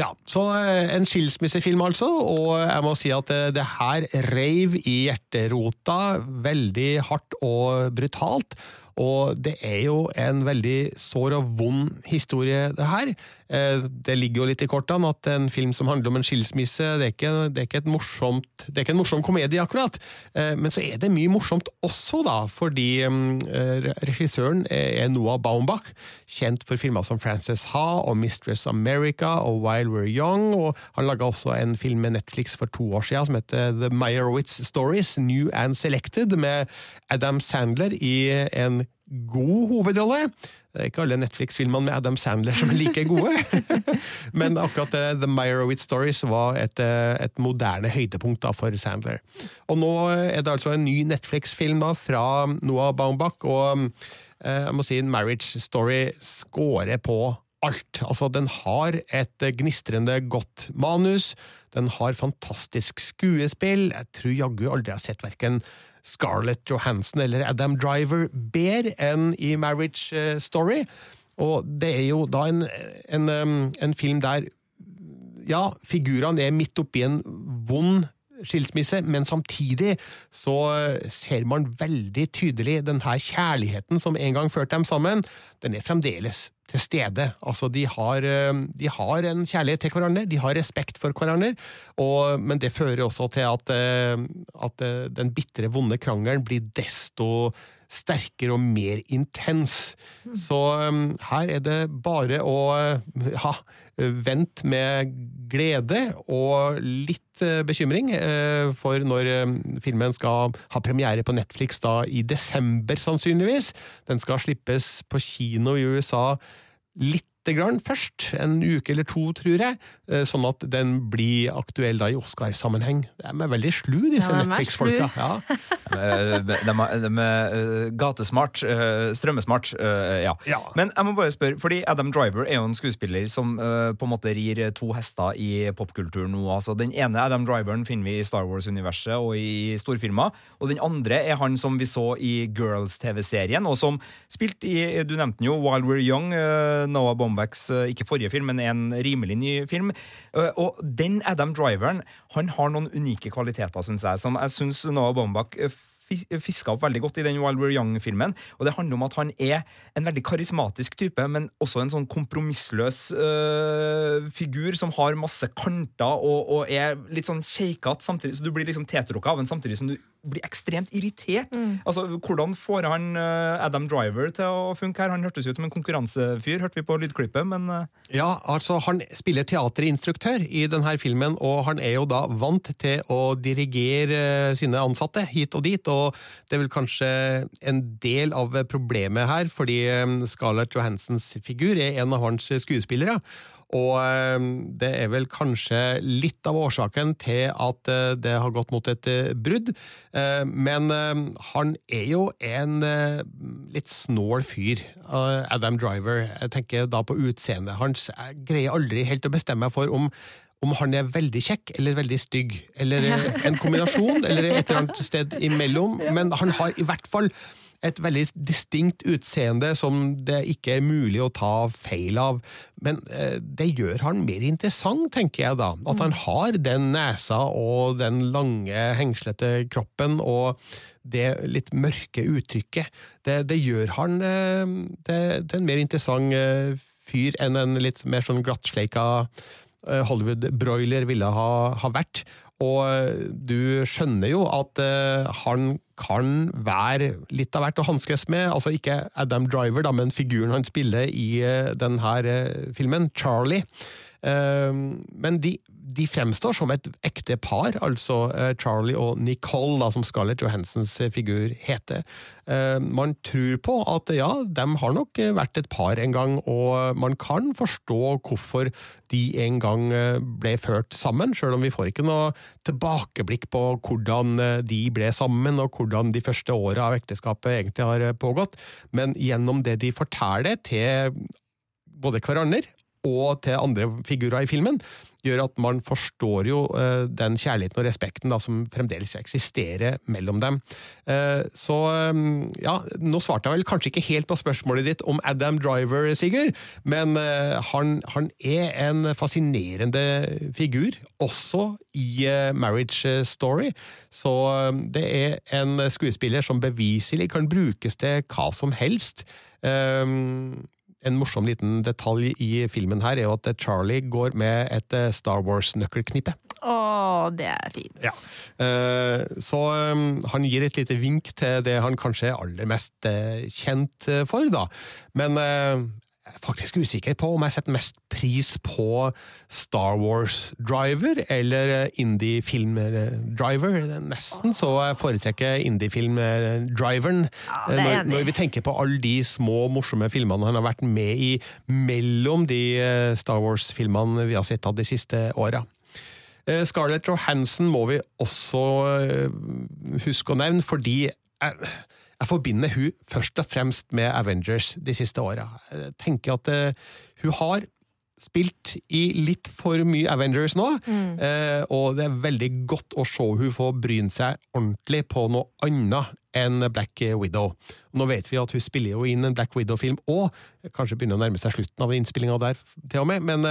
Ja, så eh, en skilsmissefilm altså, og jeg må si at eh, det her reiv i hjerterota veldig hardt og brutalt. Og det er jo en veldig sår og vond historie, det her. Eh, det ligger jo litt i kortene at en film som handler om en skilsmisse, det er ikke, det er ikke, morsomt, det er ikke en morsom komedie, akkurat. Eh, men så er det mye morsomt også, da, fordi eh, regissøren er Noah Baumbach, kjent for filmer som Frances Ha og Mistress America og While We're Young, og han laga også en film med Netflix for to år siden som heter The Meyerowitz Stories, New and Selected, med Adam Sandler i en god hovedrolle. Det er ikke alle Netflix-filmene med Adam Sandler som er like gode. Men akkurat uh, The Meyerowitz Stories var et, uh, et moderne høydepunkt da, for Sandler. Og nå er det altså en ny Netflix-film da, fra Noah Baumbach, og uh, jeg må si Marriage Story scorer på alt. Altså, den har et gnistrende godt manus, den har fantastisk skuespill. Jeg tror jaggu aldri jeg har sett verken Scarlett Johansson eller Adam Driver bedre enn i Marriage eh, Story. Og det er jo da en, en, en film der ja, figurene er midt oppi en vond skilsmisse, men samtidig så ser man veldig tydelig den her kjærligheten som en gang førte dem sammen. Den er fremdeles til stede. Altså, de har, de har en kjærlighet til hverandre, de har respekt for hverandre, og, men det fører også til at, at den bitre, vonde krangelen blir desto sterkere og mer intens. Så um, her er det bare å ha vente med glede og litt uh, bekymring, uh, for når um, filmen skal ha premiere på Netflix da i desember, sannsynligvis. Den skal slippes på kino i USA litt grann først, en uke eller to, tror jeg, sånn at den blir aktuell da i Oscar-sammenheng. De er veldig slu, disse Ja, de Netflix-folka. Ja. de, De er, de er eh, gatesmart, eh, strømmesmart, eh, ja. Ja. Men jeg må bare spørre, fordi Adam Driver er jo en skuespiller som eh, på en måte rir to hester i popkulturen nå. Altså, den ene Adam Driveren finner vi i Star Wars-universet og i storfilmer, og den andre er han som vi så i Girls-TV-serien, og som spilte i, du nevnte den jo, While We're Young, eh, Noah Bombachs, eh, ikke forrige film, men en rimelig ny film. Eh, Og den Adam Driveren, han har noen unike kvaliteter, syns jeg, som jeg syns Noah Bombach eh, fiska opp veldig godt i den While We're Young-filmen. Og det handler om at han er en veldig karismatisk type, men også en sånn kompromissløs øh, figur som har masse kanter og, og er litt sånn keikete samtidig, så du blir liksom tetrukka av ham samtidig som du blir ekstremt irritert. Altså, Hvordan får han øh, Adam Driver til å funke her? Han hørtes ut som en konkurransefyr, hørte vi på lydklippet, men øh, Ja, altså Han spiller teaterinstruktør i denne filmen, og han er jo da vant til å dirigere sine ansatte hit og dit. og Det er vel kanskje en del av problemet her, fordi eh, Scarlett Johansens figur er en av hans skuespillere. Og eh, det er vel kanskje litt av årsaken til at eh, det har gått mot et eh, brudd. Eh, Men eh, han er jo en litt snål fyr, Adam Driver. Jeg tenker da på utseendet hans. Jeg greier aldri helt å bestemme meg for om om han er veldig kjekk eller veldig stygg, eller en kombinasjon, eller et eller annet sted imellom. Men han har i hvert fall et veldig distinkt utseende som det ikke er mulig å ta feil av. Men eh, det gjør han mer interessant, tenker jeg da. At han har den nesa og den lange, hengslete kroppen og det litt mørke uttrykket. Det, det gjør han eh, til til en mer interessant eh, fyr enn en litt mer sånn glattsleika Hollywood-broiler ville ha, ha vært. Og eh, du skjønner jo at eh, han kan være litt av hvert å hanskes med. Altså ikke Adam Driver, da, men figuren han spiller i eh, denne eh, filmen, Charlie. Eh, men de, de fremstår som et ekte par, altså eh, Charlie og Nicole, da, som Scarlett Johansens eh, figur heter. Eh, Man tror på at ja, de har nok vært et par en gang, og man kan forstå hvorfor de en gang ble ført sammen, sjøl om vi får ikke noe tilbakeblikk på hvordan de ble sammen, og hvordan de første åra av ekteskapet egentlig har pågått. Men gjennom det de forteller til både hverandre og til andre figurer i filmen, gjør at man forstår jo eh, den kjærligheten og respekten da, som fremdeles eksisterer mellom dem. Eh, så eh, ja, nå svarte jeg vel kanskje ikke helt på spørsmålet ditt om Adam Driver, Sigurd, men han, han er en fascinerende figur, også i Marriage Story. Så det er en skuespiller som beviselig kan brukes til hva som helst. Um, en morsom liten detalj i filmen her er jo at Charlie går med et eh, Star Wars-nøkkelknippe. Å, det er fint. Ja. Eh, Så han gir et lite vink til det han kanskje er aller mest eh, kjent eh, for, da. Men eh, jeg er faktisk usikker på om jeg setter mest pris på Star Wars-driver eller eh, indie-film-driver. Nesten så jeg foretrekker indie-film-driveren. Ja, er når, når vi tenker på alle de små, morsomme filmene han har vært med i mellom de eh, Star Wars-filmene vi har sett av de siste åra. Eh, Scarlett Johansson må vi også eh, huske å nevne, fordi jeg, jeg forbinder hun først og fremst med Avengers de siste åra. Jeg tenker at uh, hun har spilt i litt for mye Avengers nå, eh, og det er veldig godt å se hun få bryne seg ordentlig på noe annet enn Black Widow. Nå vet vi at hun spiller jo inn en Black Widow-film òg, kanskje begynner å nærme seg slutten av innspillinga der til og med, men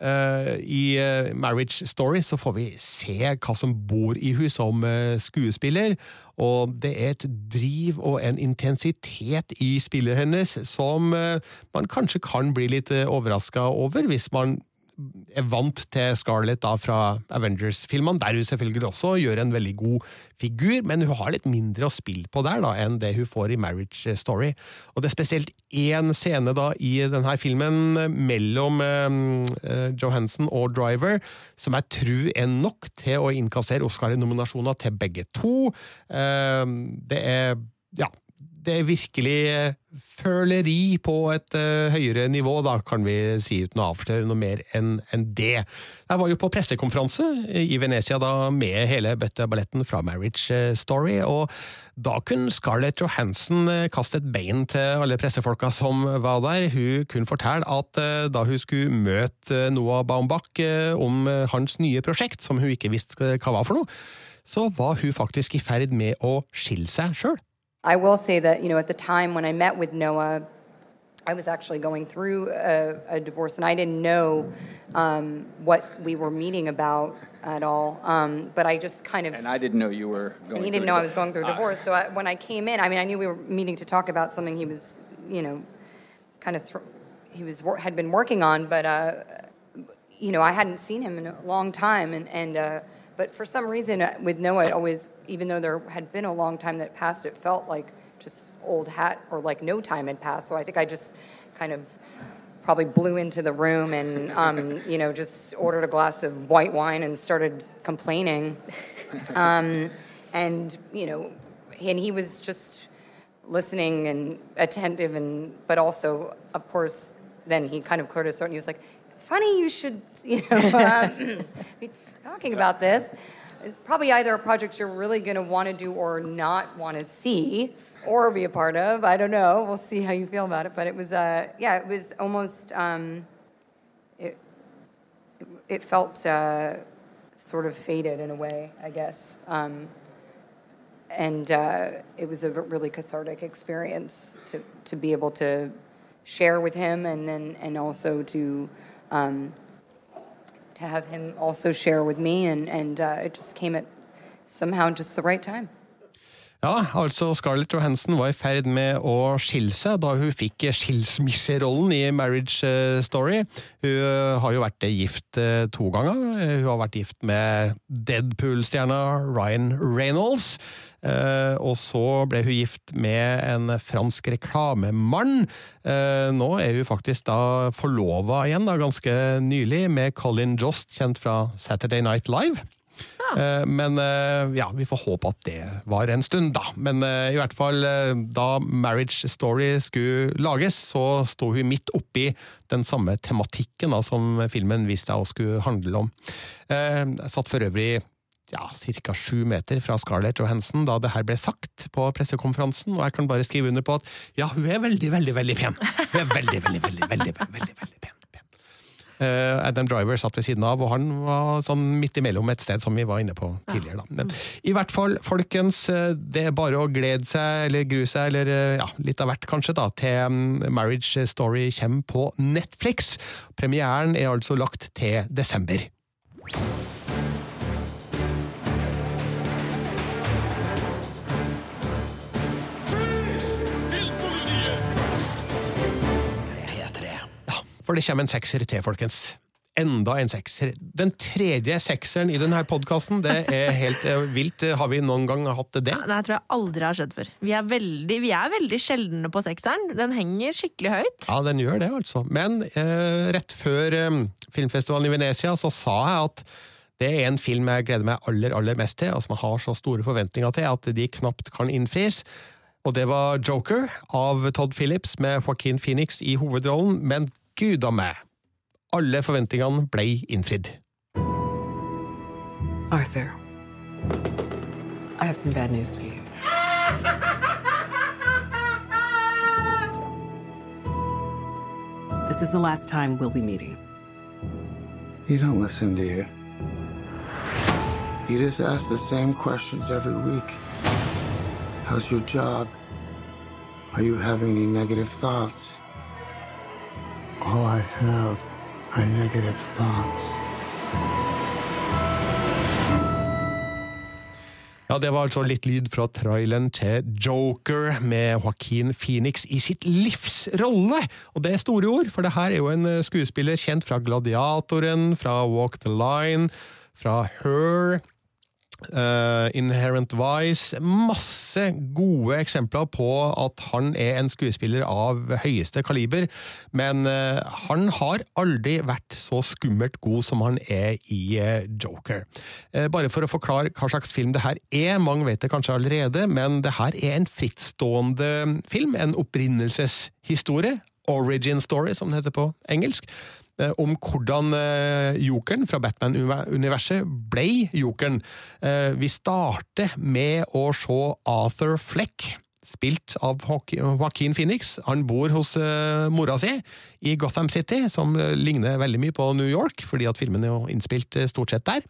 eh, i eh, Marriage Story så får vi se hva som bor i hun som eh, skuespiller, og det er et driv og en intensitet i spillet hennes som man kanskje kan bli litt overraska over, hvis man er vant til Scarlett da fra Avengers-filmene, der hun selvfølgelig også gjør en veldig god figur, men hun har litt mindre å spille på der da, enn det hun får i Marriage Story. Og det er spesielt én scene da i denne filmen mellom eh, Johansen og Driver som jeg tror er nok til å innkassere Oscar-nominasjoner til begge to. Eh, det er ja, det er virkelig eh, føleri på et uh, høyere nivå, da kan vi si uten å avsløre noe mer enn en det. Jeg var jo på pressekonferanse i Venezia da med hele bøtteballetten fra Marriage eh, Story, og da kunne Scarlett Johansson eh, kaste et bein til alle pressefolka som var der. Hun kunne fortelle at uh, da hun skulle møte Noah Baumbach uh, om hans nye prosjekt, som hun ikke visste hva var for noe, så var hun faktisk i ferd med å skille seg sjøl. I will say that, you know, at the time when I met with Noah, I was actually going through a, a divorce, and I didn't know um, what we were meeting about at all. Um, but I just kind of And I didn't know you were going and he didn't know I was going through a Ah. divorce. So I, when I came in, I mean, I knew we were meeting to talk about something he was, you know, kind of thr he was had been working on, but uh, you know, I hadn't seen him in a long time, and and uh, but for some reason uh, with Noah, it always, even though there had been a long time that passed, it felt like just old hat or like no time had passed. So I think I just kind of probably blew into the room and um, you know just ordered a glass of white wine and started complaining um, and you know and he was just listening and attentive and but also of course then he kind of cleared his throat and he was like funny you should you know um, be talking about this. Probably either a project you're really going to want to do or not want to see or be a part of i don't know. We'll see how you feel about it. But it was uh, yeah it was almost um, it, it felt uh, sort of faded in a way i guess. Um, and uh, it was a really cathartic experience to, to be able to share with him and then and also to um, to have him also share with me and and uh, it just came at somehow just the right time Ja, altså Scarlett Johansson var i ferd med å skille seg da hun fikk skilsmisserollen i Marriage eh, Story. Hun eh, har jo vært gift eh, to ganger. Hun har vært gift med Deadpool-stjerna Ryan Reynolds. Eh, og så ble hun gift med en fransk reklamemann. Eh, nå er hun faktisk da forlova igjen, da, ganske nylig, med Colin Jost, kjent fra Saturday Night Live. Ja. Men eh, ja, vi får håpe at det var en stund, da. Men i hvert fall, da Marriage Story skulle lages, så sto hun midt oppi den samme tematikken da, som filmen viste seg å skulle handle om. Jeg satt for øvrig ja, ca. sju meter fra Scarlett Johansson da det her ble sagt på pressekonferansen, og jeg kan bare skrive under på at ja, hun er veldig, veldig, veldig pen. Hun er veldig, veldig, veldig, veldig, veldig, veldig pen. Eh, Adam Driver satt ved siden av, og han var sånn midt imellom et sted, som vi var inne på tidligere. Da. Men i hvert fall, folkens, eh, det er bare å glede seg, eller grue seg, eller eh, ja, litt av hvert kanskje, da, til mm, Marriage Story kommer på Netflix. Premieren er altså lagt til desember. For det kommer en sekser til, folkens. Enda en sekser. Den tredje sekseren i denne podkasten, det er helt eh, vilt. Har vi noen gang hatt det? Nei, det tror jeg aldri har skjedd før. Vi er veldig, vi er veldig sjeldne på sekseren. Den henger skikkelig høyt. Ja, den gjør det, altså. Men eh, rett før eh, filmfestivalen i Venezia så sa jeg at det er en film jeg gleder meg aller, aller mest til, og som jeg har så store forventninger til at de knapt kan innfris. Og det var Joker av Todd Phillips med Joaquin Phoenix i hovedrollen, men gud a meg! Alle forventningene ble innfridd. Arthur, I have some bad news for you. This is the last time we'll be meeting. You don't listen, do you? You just ask the same questions every week. How's your job? Are you having any negative thoughts? All I have are negative thoughts. Ja, Det var altså litt lyd fra traileren til Joker med Joaquin Phoenix i sitt livs rolle! Og det er store ord, for det her er jo en eh, skuespiller kjent fra Gladiatoren, fra Walk the Line, fra Her. Eh, Inherent Vice Masse gode eksempler på at han er en skuespiller av høyeste kaliber, men uh, han har aldri vært så skummelt god som han er i uh, Joker. Bare for å forklare hva slags film det her er, mange vet det kanskje allerede, men det her er en frittstående film, en opprinnelseshistorie, origin story som det heter på engelsk, om hvordan eh, jokeren fra Batman-universet ble jokeren. Eh, vi starter med å se Arthur Fleck, spilt av Joaquin Phoenix. Han bor hos uh, mora si i Gotham City, som eh, ligner veldig mye på New York, fordi at filmen er jo innspilt eh, stort sett der.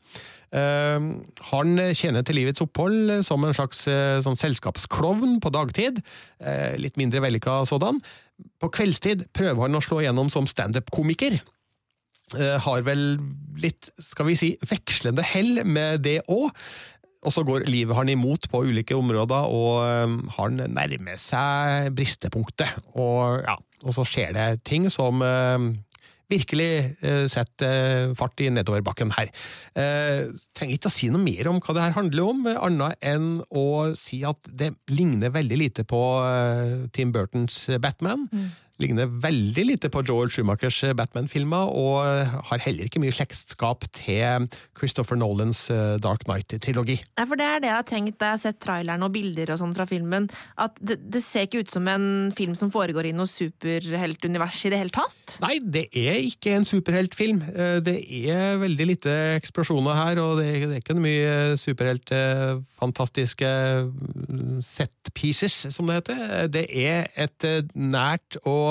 Uh, han tjener til livets opphold eh, som en slags uh, sånn selskapsklovn på dagtid. Eh, litt mindre vellykka sådan. På kveldstid prøver han å slå igjennom som standup-komiker. Eh, har vel litt, skal vi si, vekslende hell med det òg. Og så går livet han imot på ulike områder, og eh, han nærmer seg bristepunktet. Og, ja, og så skjer det ting som eh, virkelig setter fart i nedoverbakken her. Jeg trenger ikke å si noe mer om hva det her handler om, annet enn å si at det ligner veldig lite på Tim Burtons Batman. Ligner veldig lite på Joel Schumachers Batman-filmer, og har heller ikke mye slektskap til Christopher Nolans eh, Dark Knight-trilogi. Nei, for det er det jeg har tenkt da jeg har sett traileren og bilder og sånn fra filmen. At det, det ser ikke ut som en film som foregår i noe superheltunivers i det hele tatt. Nei, det er ikke en superheltfilm. Eh, Det er veldig lite eksplosjoner her, og det det er ikke mye superhelt eh, fantastiske mm, set pieces, som det heter. Det er et eh, nært og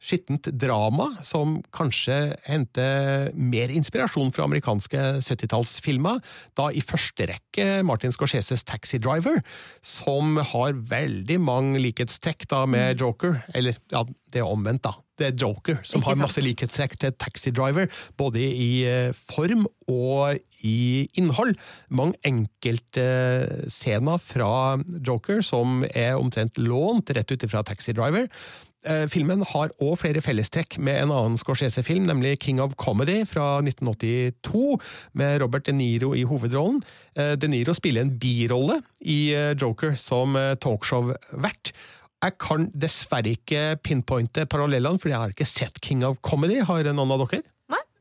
skittent drama som kanskje henter mer inspirasjon fra amerikanske 70-tallsfilmer, da i første rekke Martin Scorseses Taxi Driver, som har veldig mange likhetstrekk da med Joker, eller ja, det er omvendt da. Det er Joker som har masse likhetstrekk til Taxi Driver, både i eh, form og i innhold. Mange enkeltscener fra Joker som er omtrent lånt rett ut fra Taxi Driver. Eh, Filmen har òg flere fellestrekk med en annen Scorsese-film, nemlig King of Comedy fra 1982, med Robert De Niro i hovedrollen. Eh, De Niro spiller en birolle i eh, Joker som talkshow-vert. Jeg kan dessverre ikke pinpointe parallellene, for jeg har ikke sett King of Comedy. Har noen av dere?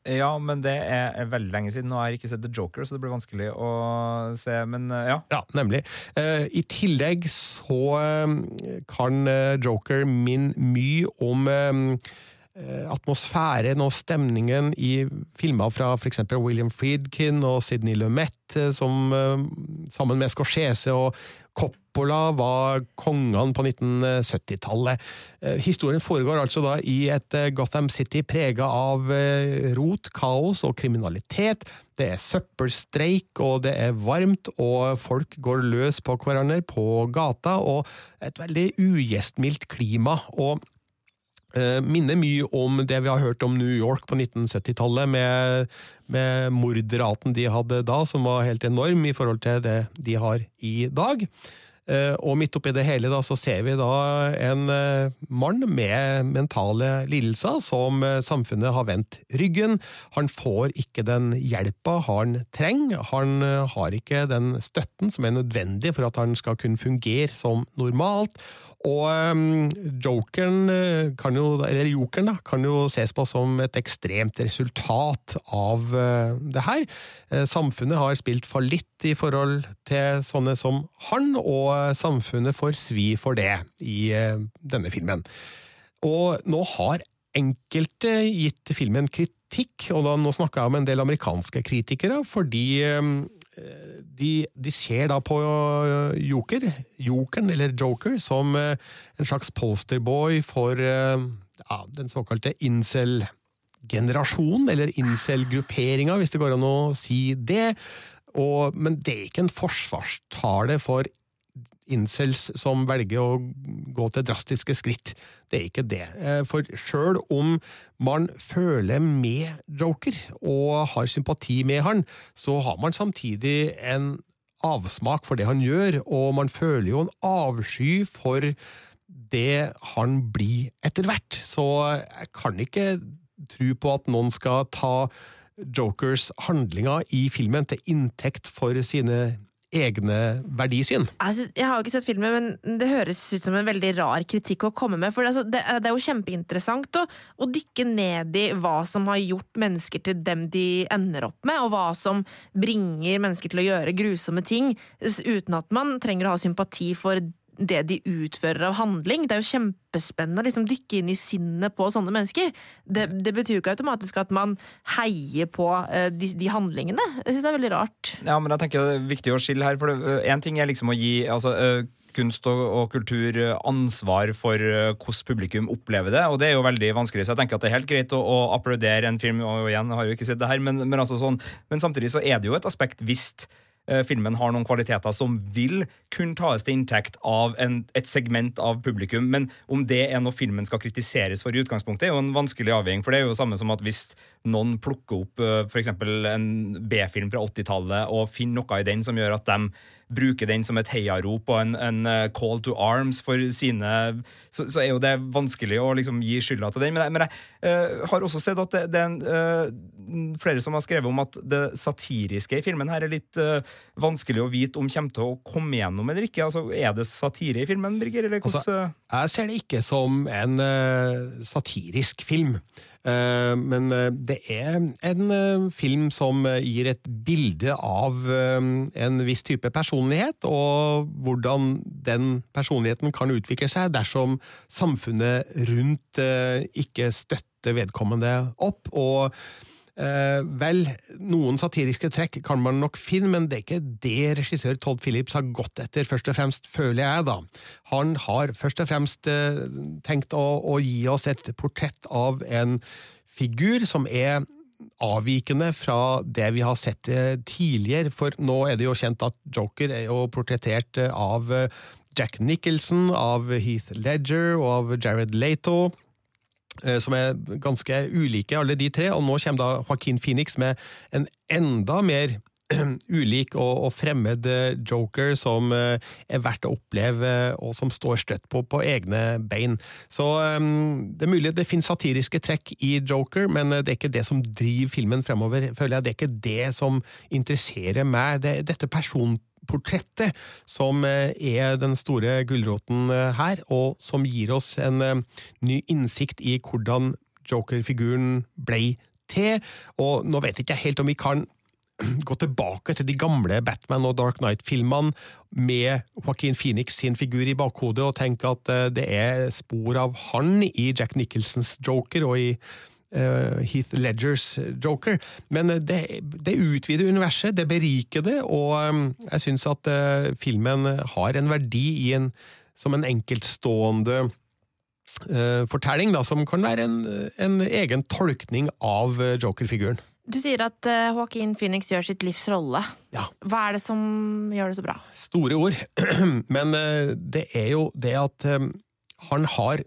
Ja, men det er, veldig lenge siden, Nå har jeg ikke sett The Joker, så det blir vanskelig å se. Men eh, ja. Ja, nemlig. Eh, I tillegg så eh, kan Joker minne mye om atmosfæren og stemningen i filmer fra f.eks. William Friedkin og Sidney Lumet, som sammen med Scorsese og Coppola var kongene på 1970-tallet. Eh, Historien foregår altså da i et eh, Gotham City prega av eh, rot, kaos og kriminalitet. Det er søppelstreik, og det er varmt, og folk går løs på hverandre på gata, og et veldig ugjestmildt klima. og minner mye om det vi har hørt om New York på 1970-tallet, med, med mordraten de hadde da, som var helt enorm i forhold til det de har i dag. Eh, Og midt oppi det hele da, så ser vi da en eh, mann med mentale lidelser som eh, samfunnet har vendt ryggen. Han får ikke den hjelpa han trenger. Han eh, har ikke den støtten som er nødvendig for at han skal kunne fungere som normalt. Og um, jokeren eh, kan jo, eller jokeren da, kan jo ses på som et ekstremt resultat av eh, det her. Eh, samfunnet har spilt fallitt i forhold til sånne som han, og samfunnet får svi for det i denne filmen. Og nå har enkelte gitt filmen kritikk, og da nå snakker jeg om en del amerikanske kritikere, fordi eh, de, de ser da på eh, Joker, Jokeren, eller Joker, som eh, en slags posterboy for eh, ja, den såkalte incel-generasjonen, eller incel-grupperinga, hvis det går an å si det. Og, men det er ikke en forsvarstale for incels som velger å gå til drastiske skritt. Det er ikke det. Eh, For sjøl om man føler med Joker og har sympati med han, så har man samtidig en avsmak for det han gjør, og man føler jo en avsky for det han blir etter hvert. Så jeg kan ikke tro på at noen skal ta Jokers handlinger i filmen til inntekt for sine egne verdisyn. Altså, jeg har jo ikke sett filmen, men det høres ut som en veldig rar kritikk å komme med. For det, altså, det, det er jo kjempeinteressant å, å dykke ned i hva som har gjort mennesker til dem de ender opp med, og hva som bringer mennesker til å gjøre grusomme ting, uten at man trenger å ha sympati for det de utfører av handling. Det er jo kjempespennende å liksom dykke inn i sinnet på sånne mennesker. Det, det betyr jo ikke automatisk at man heier på eh, de, de handlingene. Jeg synes det er veldig rart. Ja, men jeg tenker det er viktig å skille her. For én en ting er liksom å gi altså, ø, kunst og, og kultur eh, ansvar for eh, hvordan publikum opplever det, og det er jo veldig vanskelig. Så jeg tenker at det er helt greit å, å applaudere en film, og igjen, jeg har jo ikke sett det her, men, men, altså sånn, men samtidig så er det jo et aspekt hvis eh, filmen har noen kvaliteter som vil kunne tas til inntekt av en, et segment av publikum. Men om det er noe filmen skal kritiseres for i utgangspunktet, er jo en vanskelig avveining. For det er jo samme som at hvis noen plukker opp f.eks. en B-film fra 80-tallet og finner noe i den som gjør at de bruker den som et heiarop og en, en, call to arms for sine så, så, er jo det vanskelig å liksom gi skylda til den. Men jeg, men jeg uh, har også sett at det, det er en, uh, flere som har skrevet om at det satiriske i filmen her er litt uh, vanskelig å vite om kommer til å komme gjennom eller ikke. Altså, Er det satire i filmen, Birger? Eller hvordan, altså, jeg ser det ikke som en satirisk film. Eh, men eh, det er en eh, film som gir et bilde av en viss type personlighet, og hvordan den personligheten kan utvikle seg dersom samfunnet rundt ikke støtter vedkommende opp. og Eh, vel, noen satiriske trekk kan man nok finne, men det er ikke det regissør Todd Phillips har gått etter, først og fremst, føler jeg, da. Han har først og fremst eh, tenkt å, å gi oss et portrett av en figur som er avvikende fra det vi har sett eh, tidligere, for nå er det jo kjent at Joker er jo portrettert eh, av eh, Jack Nicholson, av Heath Ledger og av Jared Lato. Eh, som er ganske ulike, alle de tre. Og nå kommer da Joaquin Phoenix med en enda mer ulik og, og, fremmed eh, joker som eh, er verdt å oppleve, og som står støtt på, på egne bein. Så det er mulig det finnes satiriske trekk i Joker, men det er ikke det som driver filmen fremover, føler jeg. Det er ikke det som interesserer meg. Det er dette person portrettet som eh, er den store gulroten eh, her, og som gir oss en eh, ny innsikt i hvordan Joker-figuren ble til. Og nå vet jeg ikke helt om vi kan gå tilbake til de gamle Batman og Dark Knight-filmene med Joaquin Phoenix sin figur i bakhodet og tenke at det er spor av han i Jack Nicholsons Joker og i Heath Ledgers Joker. Men eh, det, det utvider universet, det beriker det, og um, jeg syns at filmen har en verdi i en, som en enkeltstående fortelling, da, som kan være en, en egen tolkning av Joker-figuren. Du sier at Joaquin Phoenix gjør sitt livs rolle. Ja. Hva er det som gjør det så bra? Store ord. Men det er jo det at han har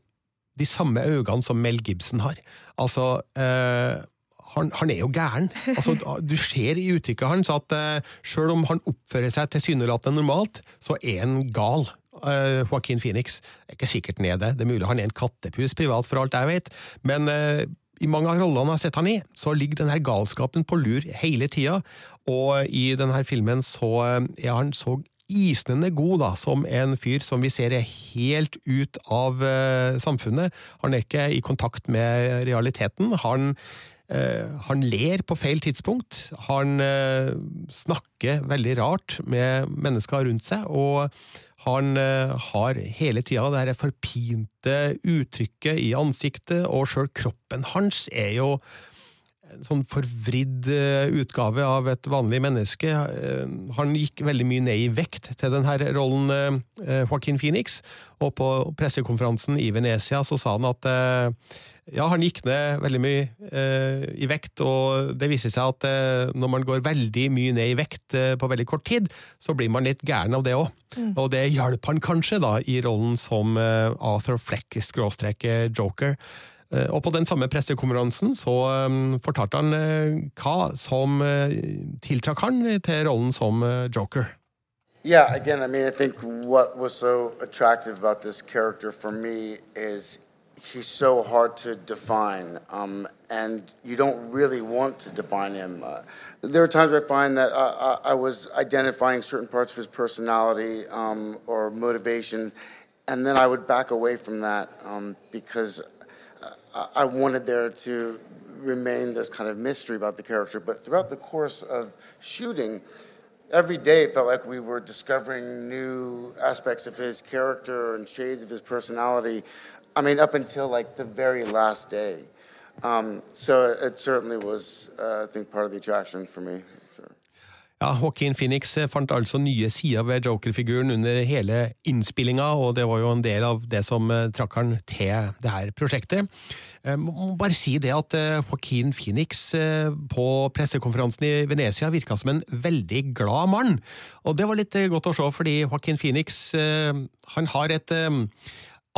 de samme øynene som Mel Gibson har. Altså eh, han, han, er jo gæren. Altså, du ser i uttrykket hans at eh, selv om han oppfører seg tilsynelatende normalt, så er han gal. Uh, Joaquin Phoenix. Det er ikke sikkert han er det. Det er mulig han er en kattepus privat, for alt jeg vet. Men uh, i mange av rollene jeg har sett han i, så ligger denne galskapen på lur hele tida. Og i denne filmen så uh, er han så isnende god da, som en fyr som vi ser er helt ut av uh, samfunnet. Han er ikke i kontakt med realiteten. Han, uh, han ler på feil tidspunkt. Han uh, snakker veldig rart med mennesker rundt seg, og han har hele tida det her forpinte uttrykket i ansiktet, og sjøl kroppen hans er jo en sånn forvridd eh, utgave av et vanlig menneske. Eh, han gikk veldig mye ned i vekt til denne rollen, eh, Joaquin Phoenix, og på pressekonferansen i Venezia så sa han at ja, han gikk ned veldig mye i vekt, og det viser seg at når man går veldig mye ned i vekt på veldig kort tid, så blir man litt gæren av det òg. Mm. Og det hjalp han kanskje da i rollen som Arthur Fleck, skråstrek Joker. Eh, og på den samme pressekonferansen så um, fortalte han hva som uh, tiltrakk han til rollen som Joker. Yeah, again, I mean, I think what was so attractive about this character for me is he's so hard to define, um, and you don't really want to define him. Uh, there are times I find that I, I, was identifying certain parts of his personality um, or motivation, and then I would back away from that um, because I wanted there to remain this kind of mystery about the character. But throughout the course of shooting, every day it felt like we were discovering new aspects of his character and shades of his personality. I mean, up until like the very last day. Um, so it certainly was, uh, I think, part of the attraction for me. Ja, Joaquin Phoenix eh, fant altså nye sider ved Joker-figuren under hele innspillinga, og det var jo en del av det som eh, trakk han til det her prosjektet. Jeg må må bare si det at eh, Joaquin Phoenix eh, på pressekonferansen i Venezia virka som en veldig glad mann. Og det var litt eh, godt å se, fordi Joaquin Phoenix eh, han har et eh,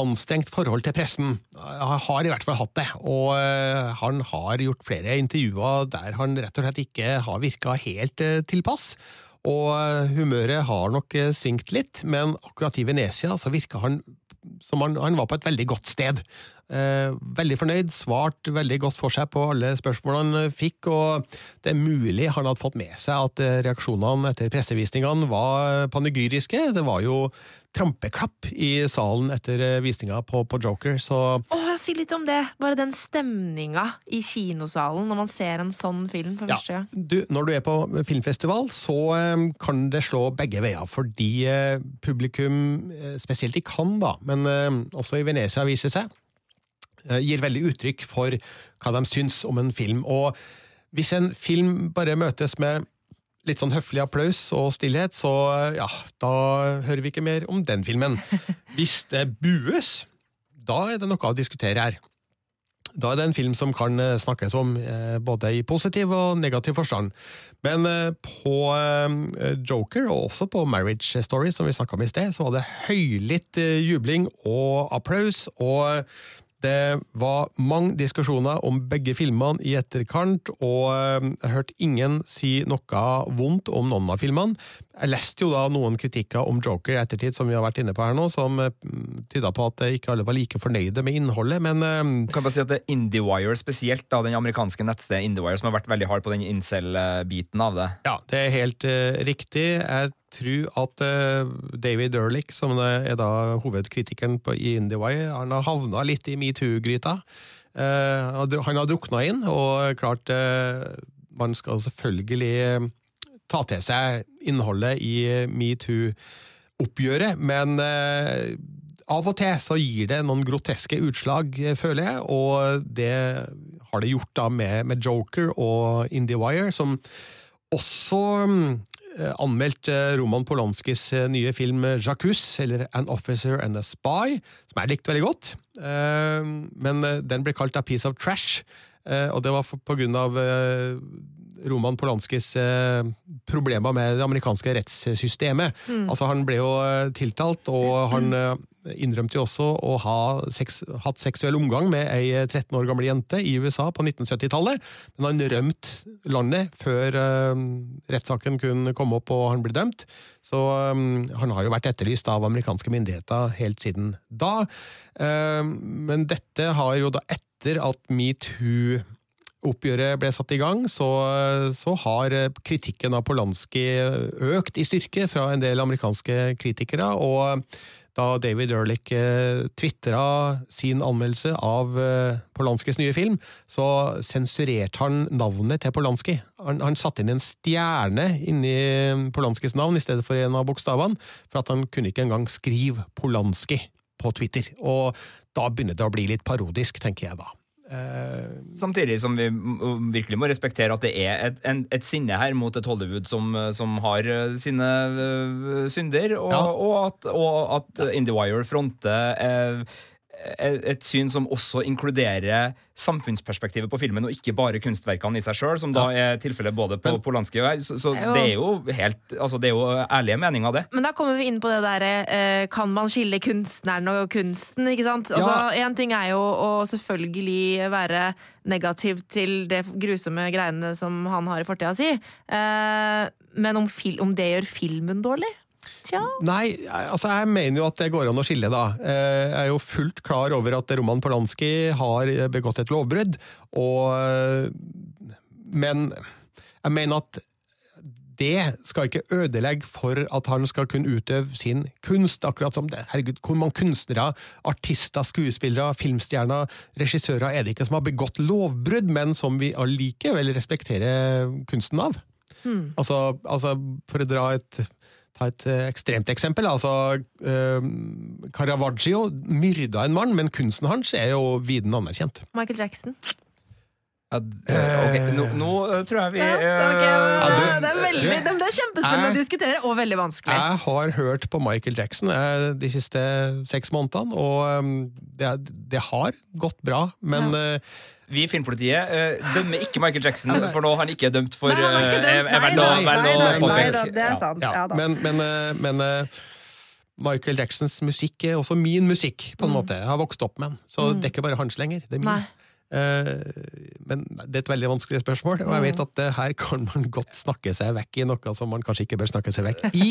anstrengt forhold til pressen. Han har i hvert fall hatt det, og eh, han har gjort flere intervjuer der han rett og slett ikke har virka helt eh, tilpass. Og eh, humøret har nok svingt litt, men akkurat i Venezia så virka han som han, han var på et veldig godt sted. Eh, veldig fornøyd, svart veldig godt for seg på alle spørsmålene han fikk, og det er mulig han hadde fått med seg at eh, reaksjonene etter pressevisningene var panegyriske. Det var jo trampeklapp i salen etter eh, visninga på, på Joker, så Åh, Si litt om det! Bare den stemninga i kinosalen når man ser en sånn film for Ja, første gang. du, når du er på filmfestival, så eh, kan det slå begge veier, fordi eh, publikum, eh, spesielt i Cannes, da, men eh, også i Venezia viser seg, eh, gir veldig uttrykk for hva de syns om en film. Og hvis en film bare møtes med litt sånn høflig applaus og stillhet, så eh, ja, da hører vi ikke mer om den filmen. Hvis det bues, da er det noe å diskutere her. Da er det en film som kan eh, snakkes om eh, både i positiv og negativ forstand. Men eh, på eh, Joker, og også på Marriage Story, som vi snakka om i sted, så var det høylytt eh, jubling og applaus. og det var mange diskusjoner om begge filmene i etterkant, og eh, jeg hørte ingen si noe vondt om noen av filmene. Jeg leste jo da noen kritikker om Joker i ettertid, som vi har vært inne på her nå, som eh, tyda på at eh, ikke alle var like fornøyde med innholdet, men eh, Kan bare si at det er IndieWire spesielt, da, den amerikanske nettstedet IndieWire, som har vært veldig hard på den incel-biten av det. Ja, det er helt uh, riktig. Jeg tror at uh, David Ehrlich, som er da hovedkritikeren på, i IndieWire, han har havna litt i metoo-gryta. Han har dru- drukna inn, og klart Man skal selvfølgelig ta til seg innholdet i metoo-oppgjøret, men eh, av og til så gir det noen groteske utslag, eh, føler jeg, og det har det gjort da med, med Joker og IndieWire, som også eh, anmeldt eh, Roman Polanskis eh, nye film 'Jacuzz', eller An Officer and a Spy, som jeg likte veldig godt. Eh, Men eh, den ble kalt A Piece of Trash, eh, og det var på grunn av eh, Roman Polanskis eh, problemer med det amerikanske rettssystemet. Mm. Altså Han ble jo eh, tiltalt, og han eh, innrømte jo også å ha seks, hatt seksuell omgang med ei 13 år gammel jente i USA på 1970-tallet. Men han rømte landet før eh, rettssaken kunne komme opp og han ble dømt. Så um, han har jo vært etterlyst av amerikanske myndigheter helt siden da. Eh, men dette har jo da etter at metoo oppgjøret ble satt i gang, så, så har kritikken av Polanski økt i styrke fra en del amerikanske kritikere. og da David Ehrlich eh, tvitra sin anmeldelse av eh, Polanskis nye film, så sensurerte han navnet til Polanski. Han, han satte inn en stjerne inni Polanskis navn i stedet for en av bokstavene, for at han kunne ikke engang skrive Polanski på Twitter. Og da begynner det å bli litt parodisk, tenker jeg da. Samtidig som vi virkelig må respektere at det er et, en, et sinne her mot et Hollywood som, som har eh, sine eh, synder, og, Ja. og, at, og at IndieWire fronter eh, et et syn som også inkluderer samfunnsperspektivet på filmen, og ikke bare kunstverkene i seg sjøl, som da er tilfellet både på Polanski og her. Så, så det er jo helt Altså, det er jo ærlige meninger, det. Men da kommer vi inn på det derre eh, Kan man skille kunstneren og kunsten? ikke sant? Altså, En ting er jo å selvfølgelig være negativ til det grusomme greiene som han har i fortida si, eh, men om, om det gjør filmen dårlig? Tja. Nei, altså jeg mener jo at det går an å skille, da. Eh, Jeg er jo fullt klar over at Roman Polanski har begått et lovbrudd, og Men jeg mener at det skal ikke ødelegge for at han skal kunne utøve sin kunst, akkurat som det. Herregud, hvor mange kunstnere, artister, skuespillere, filmstjerner, regissører er det ikke som har begått lovbrudd, men som vi allikevel respekterer kunsten av? Hmm. Altså, altså for å dra et Ta et eh, ekstremt eksempel. altså eh, Caravaggio myrda en mann, men kunsten hans er jo viden anerkjent. Michael Jackson. Ja, okay. nå, nå eh, tror jeg vi Ja, okay. ok, det, er veldig, det, det er kjempespennende å diskutere, og veldig vanskelig. Jeg har hørt på Michael Jackson eh, de siste seks månedene, og det, det har gått bra, men eh, Vi i Filmpolitiet uh, dømmer ikke Michael Jackson, for nå har han ikke dømt for Nei, han er ikke eh, dømt. Nei da, da, det er sant. Ja, Ja da. men, men, eh, men Michael Jacksons musikk er også min musikk, på en måte. Jeg har vokst opp med den, så det er ikke bare hans lenger. Det er min. Mm. Nei. Eh, men det er et veldig vanskelig spørsmål, og jeg vet at her kan man godt snakke seg vekk i noe som man kanskje ikke bør snakke seg vekk i.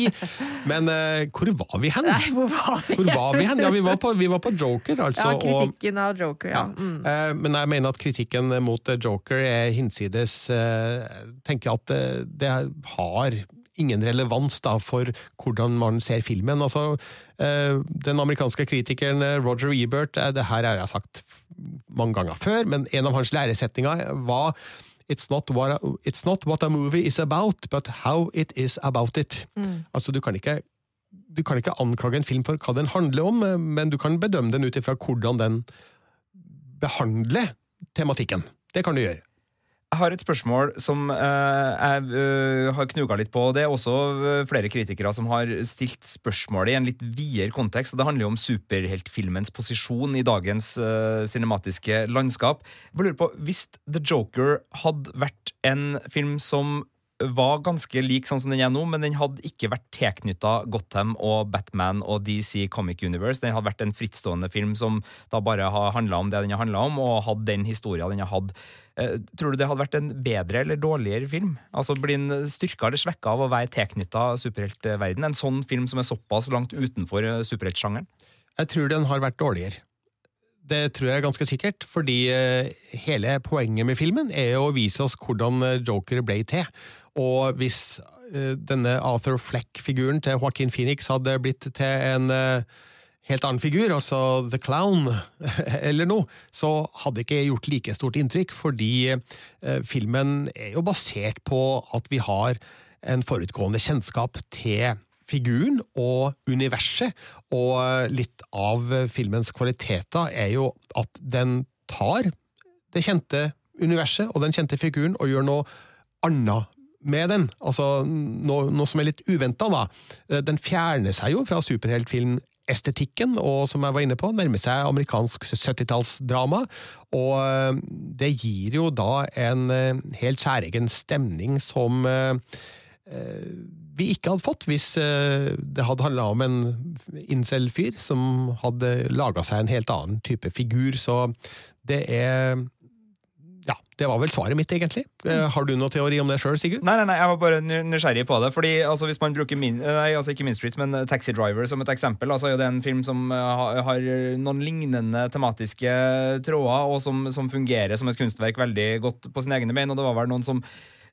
Men eh, hvor var vi hen? Nei, hvor var vi? Hvor var vi hen? Ja, vi var på, vi var på Joker, altså. Ja, og- kritikken av Joker, ja. Mm. Eh, Men jeg mener at kritikken mot Joker er hinsides tenker tenker at det har ingen relevans da for hvordan man ser filmen. Altså, den amerikanske kritikeren Roger Ebert, det her har jeg sagt mange ganger før, men en av hans læresetninger var It's not, what a, it's not what a movie is about, but how it is about it. Altså, du kan ikke du kan ikke anklage en film for hva den handler om, men du kan bedømme den ut ifra hvordan den behandler tematikken. Det kan du gjøre. Jeg har et spørsmål som eh, jeg eh, har knuga litt på. Det er også eh, flere kritikere som har stilt spørsmålet i en litt videre kontekst. og Det handler jo om superheltfilmens posisjon i dagens cinematiske landskap. Jeg lurer på, Hvis The Joker hadde vært en film som var ganske lik sånn som den er nå, men den hadde ikke vært tilknytta Gotham og Batman og DC Comic Universe. Den hadde vært en frittstående film som da bare har handla om det den har handla om, og hadde den historia den har hatt. Eh, Tror du det hadde vært en bedre eller dårligere film? Altså Blir den styrka eller svekka av å være tilknytta superheltverden? En sånn film som er såpass langt utenfor eh, superheltsjangeren? Jeg tror den har vært dårligere. Det tror jeg er ganske sikkert, fordi eh, hele poenget med filmen er å vise oss hvordan eh, Joker ble til. Og hvis eh, denne Arthur Fleck-figuren til Joaquin Phoenix hadde blitt til en eh, helt annen figur, altså The Clown, eller noe, så hadde ikke gjort like stort inntrykk, fordi eh, filmen er jo basert på at vi har en forutgående kjennskap til figuren og universet, og litt av filmens kvaliteter er jo at den tar det kjente universet og den kjente figuren og gjør noe annet med den. Altså noe, noe som er litt uventa, da. Eh, Den fjerner seg jo fra superheltfilmestetikken, og som jeg var inne på, nærmer seg amerikansk 70-tallsdrama. Og eh, det gir jo da en eh, helt særegen stemning som vi ikke hadde fått hvis det hadde handla om en incel-fyr som hadde laga seg en helt annen type figur. Så det er Ja, det var vel svaret mitt, egentlig. Mm. Har du noen teori om det sjøl, Sigurd? Nei, nei, nei, jeg var bare nysgjerrig på det. Fordi altså, Hvis man bruker min, nei, altså ikke Min Street, men eh, Taxi Driver som et eksempel, altså, er det en film som eh, har, har noen lignende tematiske tråder, og som, som fungerer som et kunstverk veldig godt på sine egne bein. Og det var vel noen som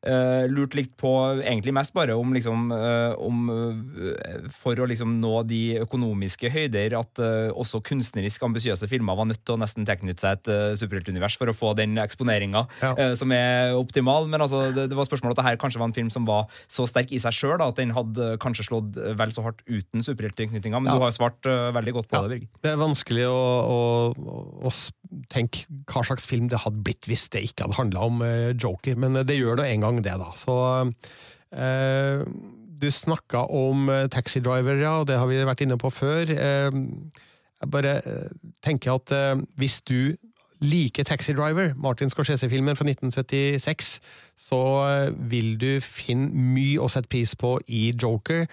eh, lurt litt på, egentlig mest bare om liksom uh, om uh, For å liksom nå de økonomiske høyder, at også kunstnerisk ambisiøse filmer var nødt til å nesten tilknytte seg et uh, superheltunivers for å få den eksponeringa Ja. som er optimal. Men altså, det, det var spørsmålet at det her kanskje var en film som var så sterk i seg sjøl at den hadde kanskje slått vel så hardt uten superhelttilknytninga. Men Ja. du har svart veldig godt på Ja. det, Birgit. Det er vanskelig å, å, å tenke hva slags film det hadde blitt hvis det ikke hadde handla om Joker, men det gjør det en gang det, da. Så eh, Du snakka om eh, Taxi Driver, ja, og det har vi vært inne på før. Eh, jeg bare eh, tenker at eh, hvis du liker Taxi Driver, Martin Scorsese-filmen fra 1976, så eh, vil du finne mye å sette pris på i Joker.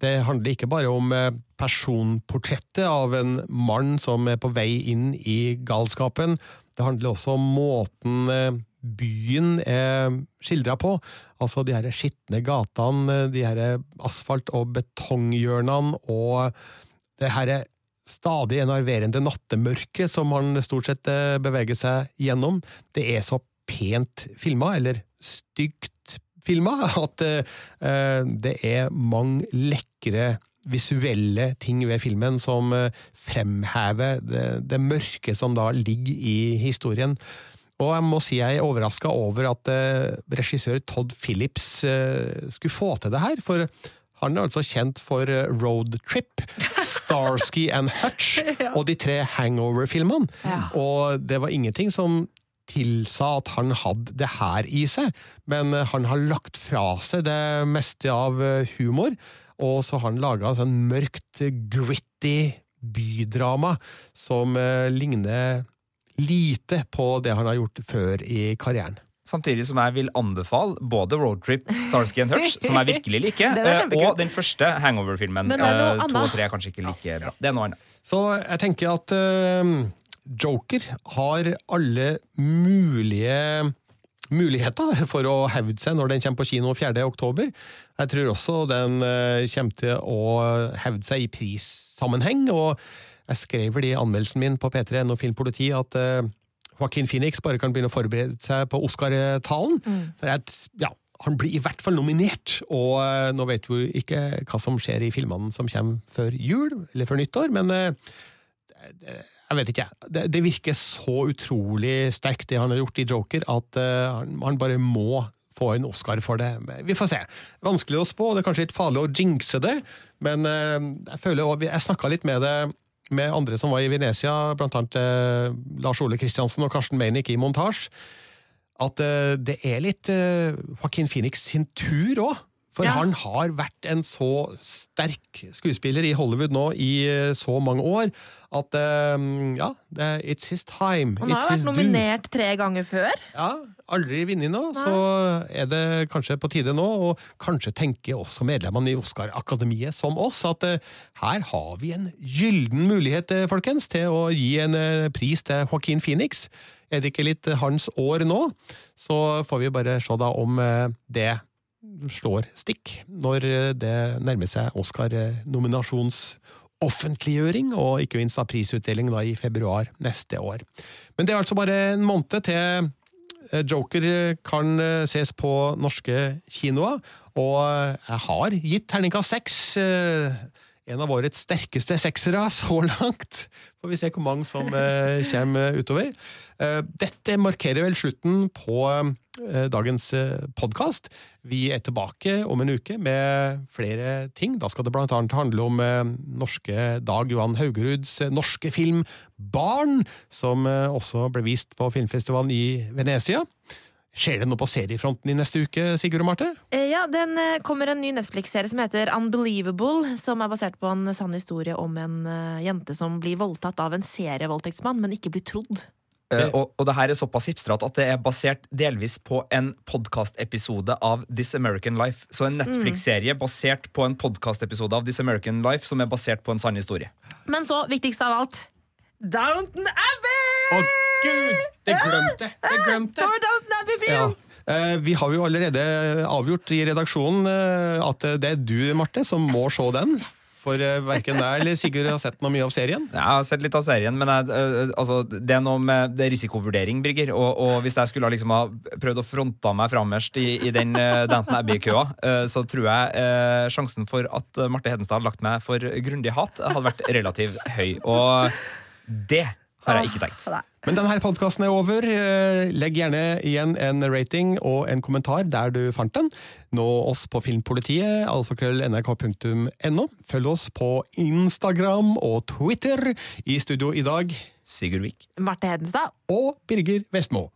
Det handler ikke bare om personportrettet av en mann som er på vei inn i galskapen. Det handler også om måten byen er skildra på. Altså de her skitne gatene, de her asfalt- og betonghjørnene, og det her stadig enerverende nattemørket som han stort sett eh, beveger seg gjennom. Det er så pent filma, eller stygt filma, at eh, det er mange lekre visuelle ting ved filmen som eh, fremhever det, det mørke som da ligger i historien. Og jeg må si jeg er overraska over at eh, regissør Todd Phillips eh, skulle få til det her, for han er altså kjent for eh, Road Trip, Starsky and Hutch og de tre Hangover-filmene. Ja. Og det var ingenting som tilsa at han hadde det her i seg, men han har lagt fra seg det meste av humor, og så har han laga sånn mørkt, gritty bydrama som ligner lite på det han har gjort før i karrieren. Samtidig som jeg vil anbefale både Roadtrip, Starsky and Hutch, som jeg virkelig liker, er eh, og den første Hangover-filmen. Men det er noe Eh, To og tre er kanskje ikke like bra. Det er noe annet. Så jeg tenker at eh, Joker har alle mulige muligheter for å hevde seg når den kommer på kino 4. oktober. Jeg tror også den kommer til å hevde seg i prissammenheng, og jeg skrev vel i anmeldelsen min på P3 og Filmpoliti at uh, Joaquin Phoenix bare kan begynne å forberede seg på Oscar-talen. For at, ja, han blir i hvert fall nominert, og uh, nå vet vi ikke hva som skjer i filmene som kommer før jul, eller før nyttår, men uh, det- jeg vet ikke. Det, det virker så utrolig sterkt, det han har gjort i Joker, at han, han bare må få en Oscar for det. Vi får se. Vanskelig å spå, det er kanskje litt farlig å jinxe det, men jeg føler også, Jeg snakka litt med det med andre som var i Venezia, annet eh, Lars Ole Kristiansen og Karsten Meinick i montasje, at eh, det er litt eh, Joaquin Phoenix sin tur òg. For Ja. han har vært en så sterk skuespiller i Hollywood nå i så mange år at ja, it's his time. Han har jo vært due. nominert tre ganger før. Ja, aldri vunnet nå, så er det kanskje på tide nå, og kanskje tenker også medlemmene i Oscar-akademiet som oss, at uh, her har vi en gylden mulighet, eh, folkens, til å gi en uh, pris til Joaquin Phoenix. Er det ikke litt hans år nå, så får vi bare se da om uh, det slår stikk når det nærmer seg Oscar-nominasjons offentliggjøring, og ikke minst da prisutdeling da i februar neste år. Men det er altså bare en måned til Joker kan eh, ses på norske kinoer, og eh, jeg har gitt terningkast seks. En av årets sterkeste seksere så langt. Får vi se hvor mange som eh, kommer utover. Eh, Dette markerer vel slutten på eh, dagens podkast. Vi er tilbake om en uke med flere ting. Da skal det annet handle om norske Dag Johan Haugeruds norske film Barn, som også ble vist på filmfestivalen i Venezia. Skjer det noe på seriefronten i neste uke, Sigurd og Marte? Eh, Ja, Den eh, kommer en ny Netflix-serie som heter Unbelievable, som er basert på en sann historie om en eh, jente som blir voldtatt av en serievoldtektsmann, men ikke blir trodd. Uh, og, og det her er såpass hipstrete at det er basert delvis på en podkastepisode av This American Life. Så en Netflix-serie basert på en podkastepisode av This American Life som er basert på en sann historie. Men så, viktigst av alt, Downton Abbey! Å, gud! Det glemte jeg! Det glemte Ja. Eh, Vi har jo allerede avgjort i redaksjonen eh, at det er du, Marte, som må se den. For eh, verken deg eller Sigurd har sett noe mye av serien. Jeg har sett litt av serien, men jeg, altså, det er noe med det er risikovurdering, Brygger Og, og hvis jeg skulle ha liksom ha prøvd å fronte meg framerst i, i den uh, Danton Abbey-køa, så tror jeg eh, sjansen for at Marte Hedenstad hadde lagt meg for grundig hat, hadde vært relativt høy. Og det har jeg ikke tenkt. Men denne podkasten er over. Eh, Legg gjerne igjen en rating og en kommentar der du fant den. Nå oss på Filmpolitiet, alfakrøll.nrk.no. Følg oss på Instagram og Twitter. I studio i dag Sigurd Vik. Marte Hedenstad. og Birger Vestmo.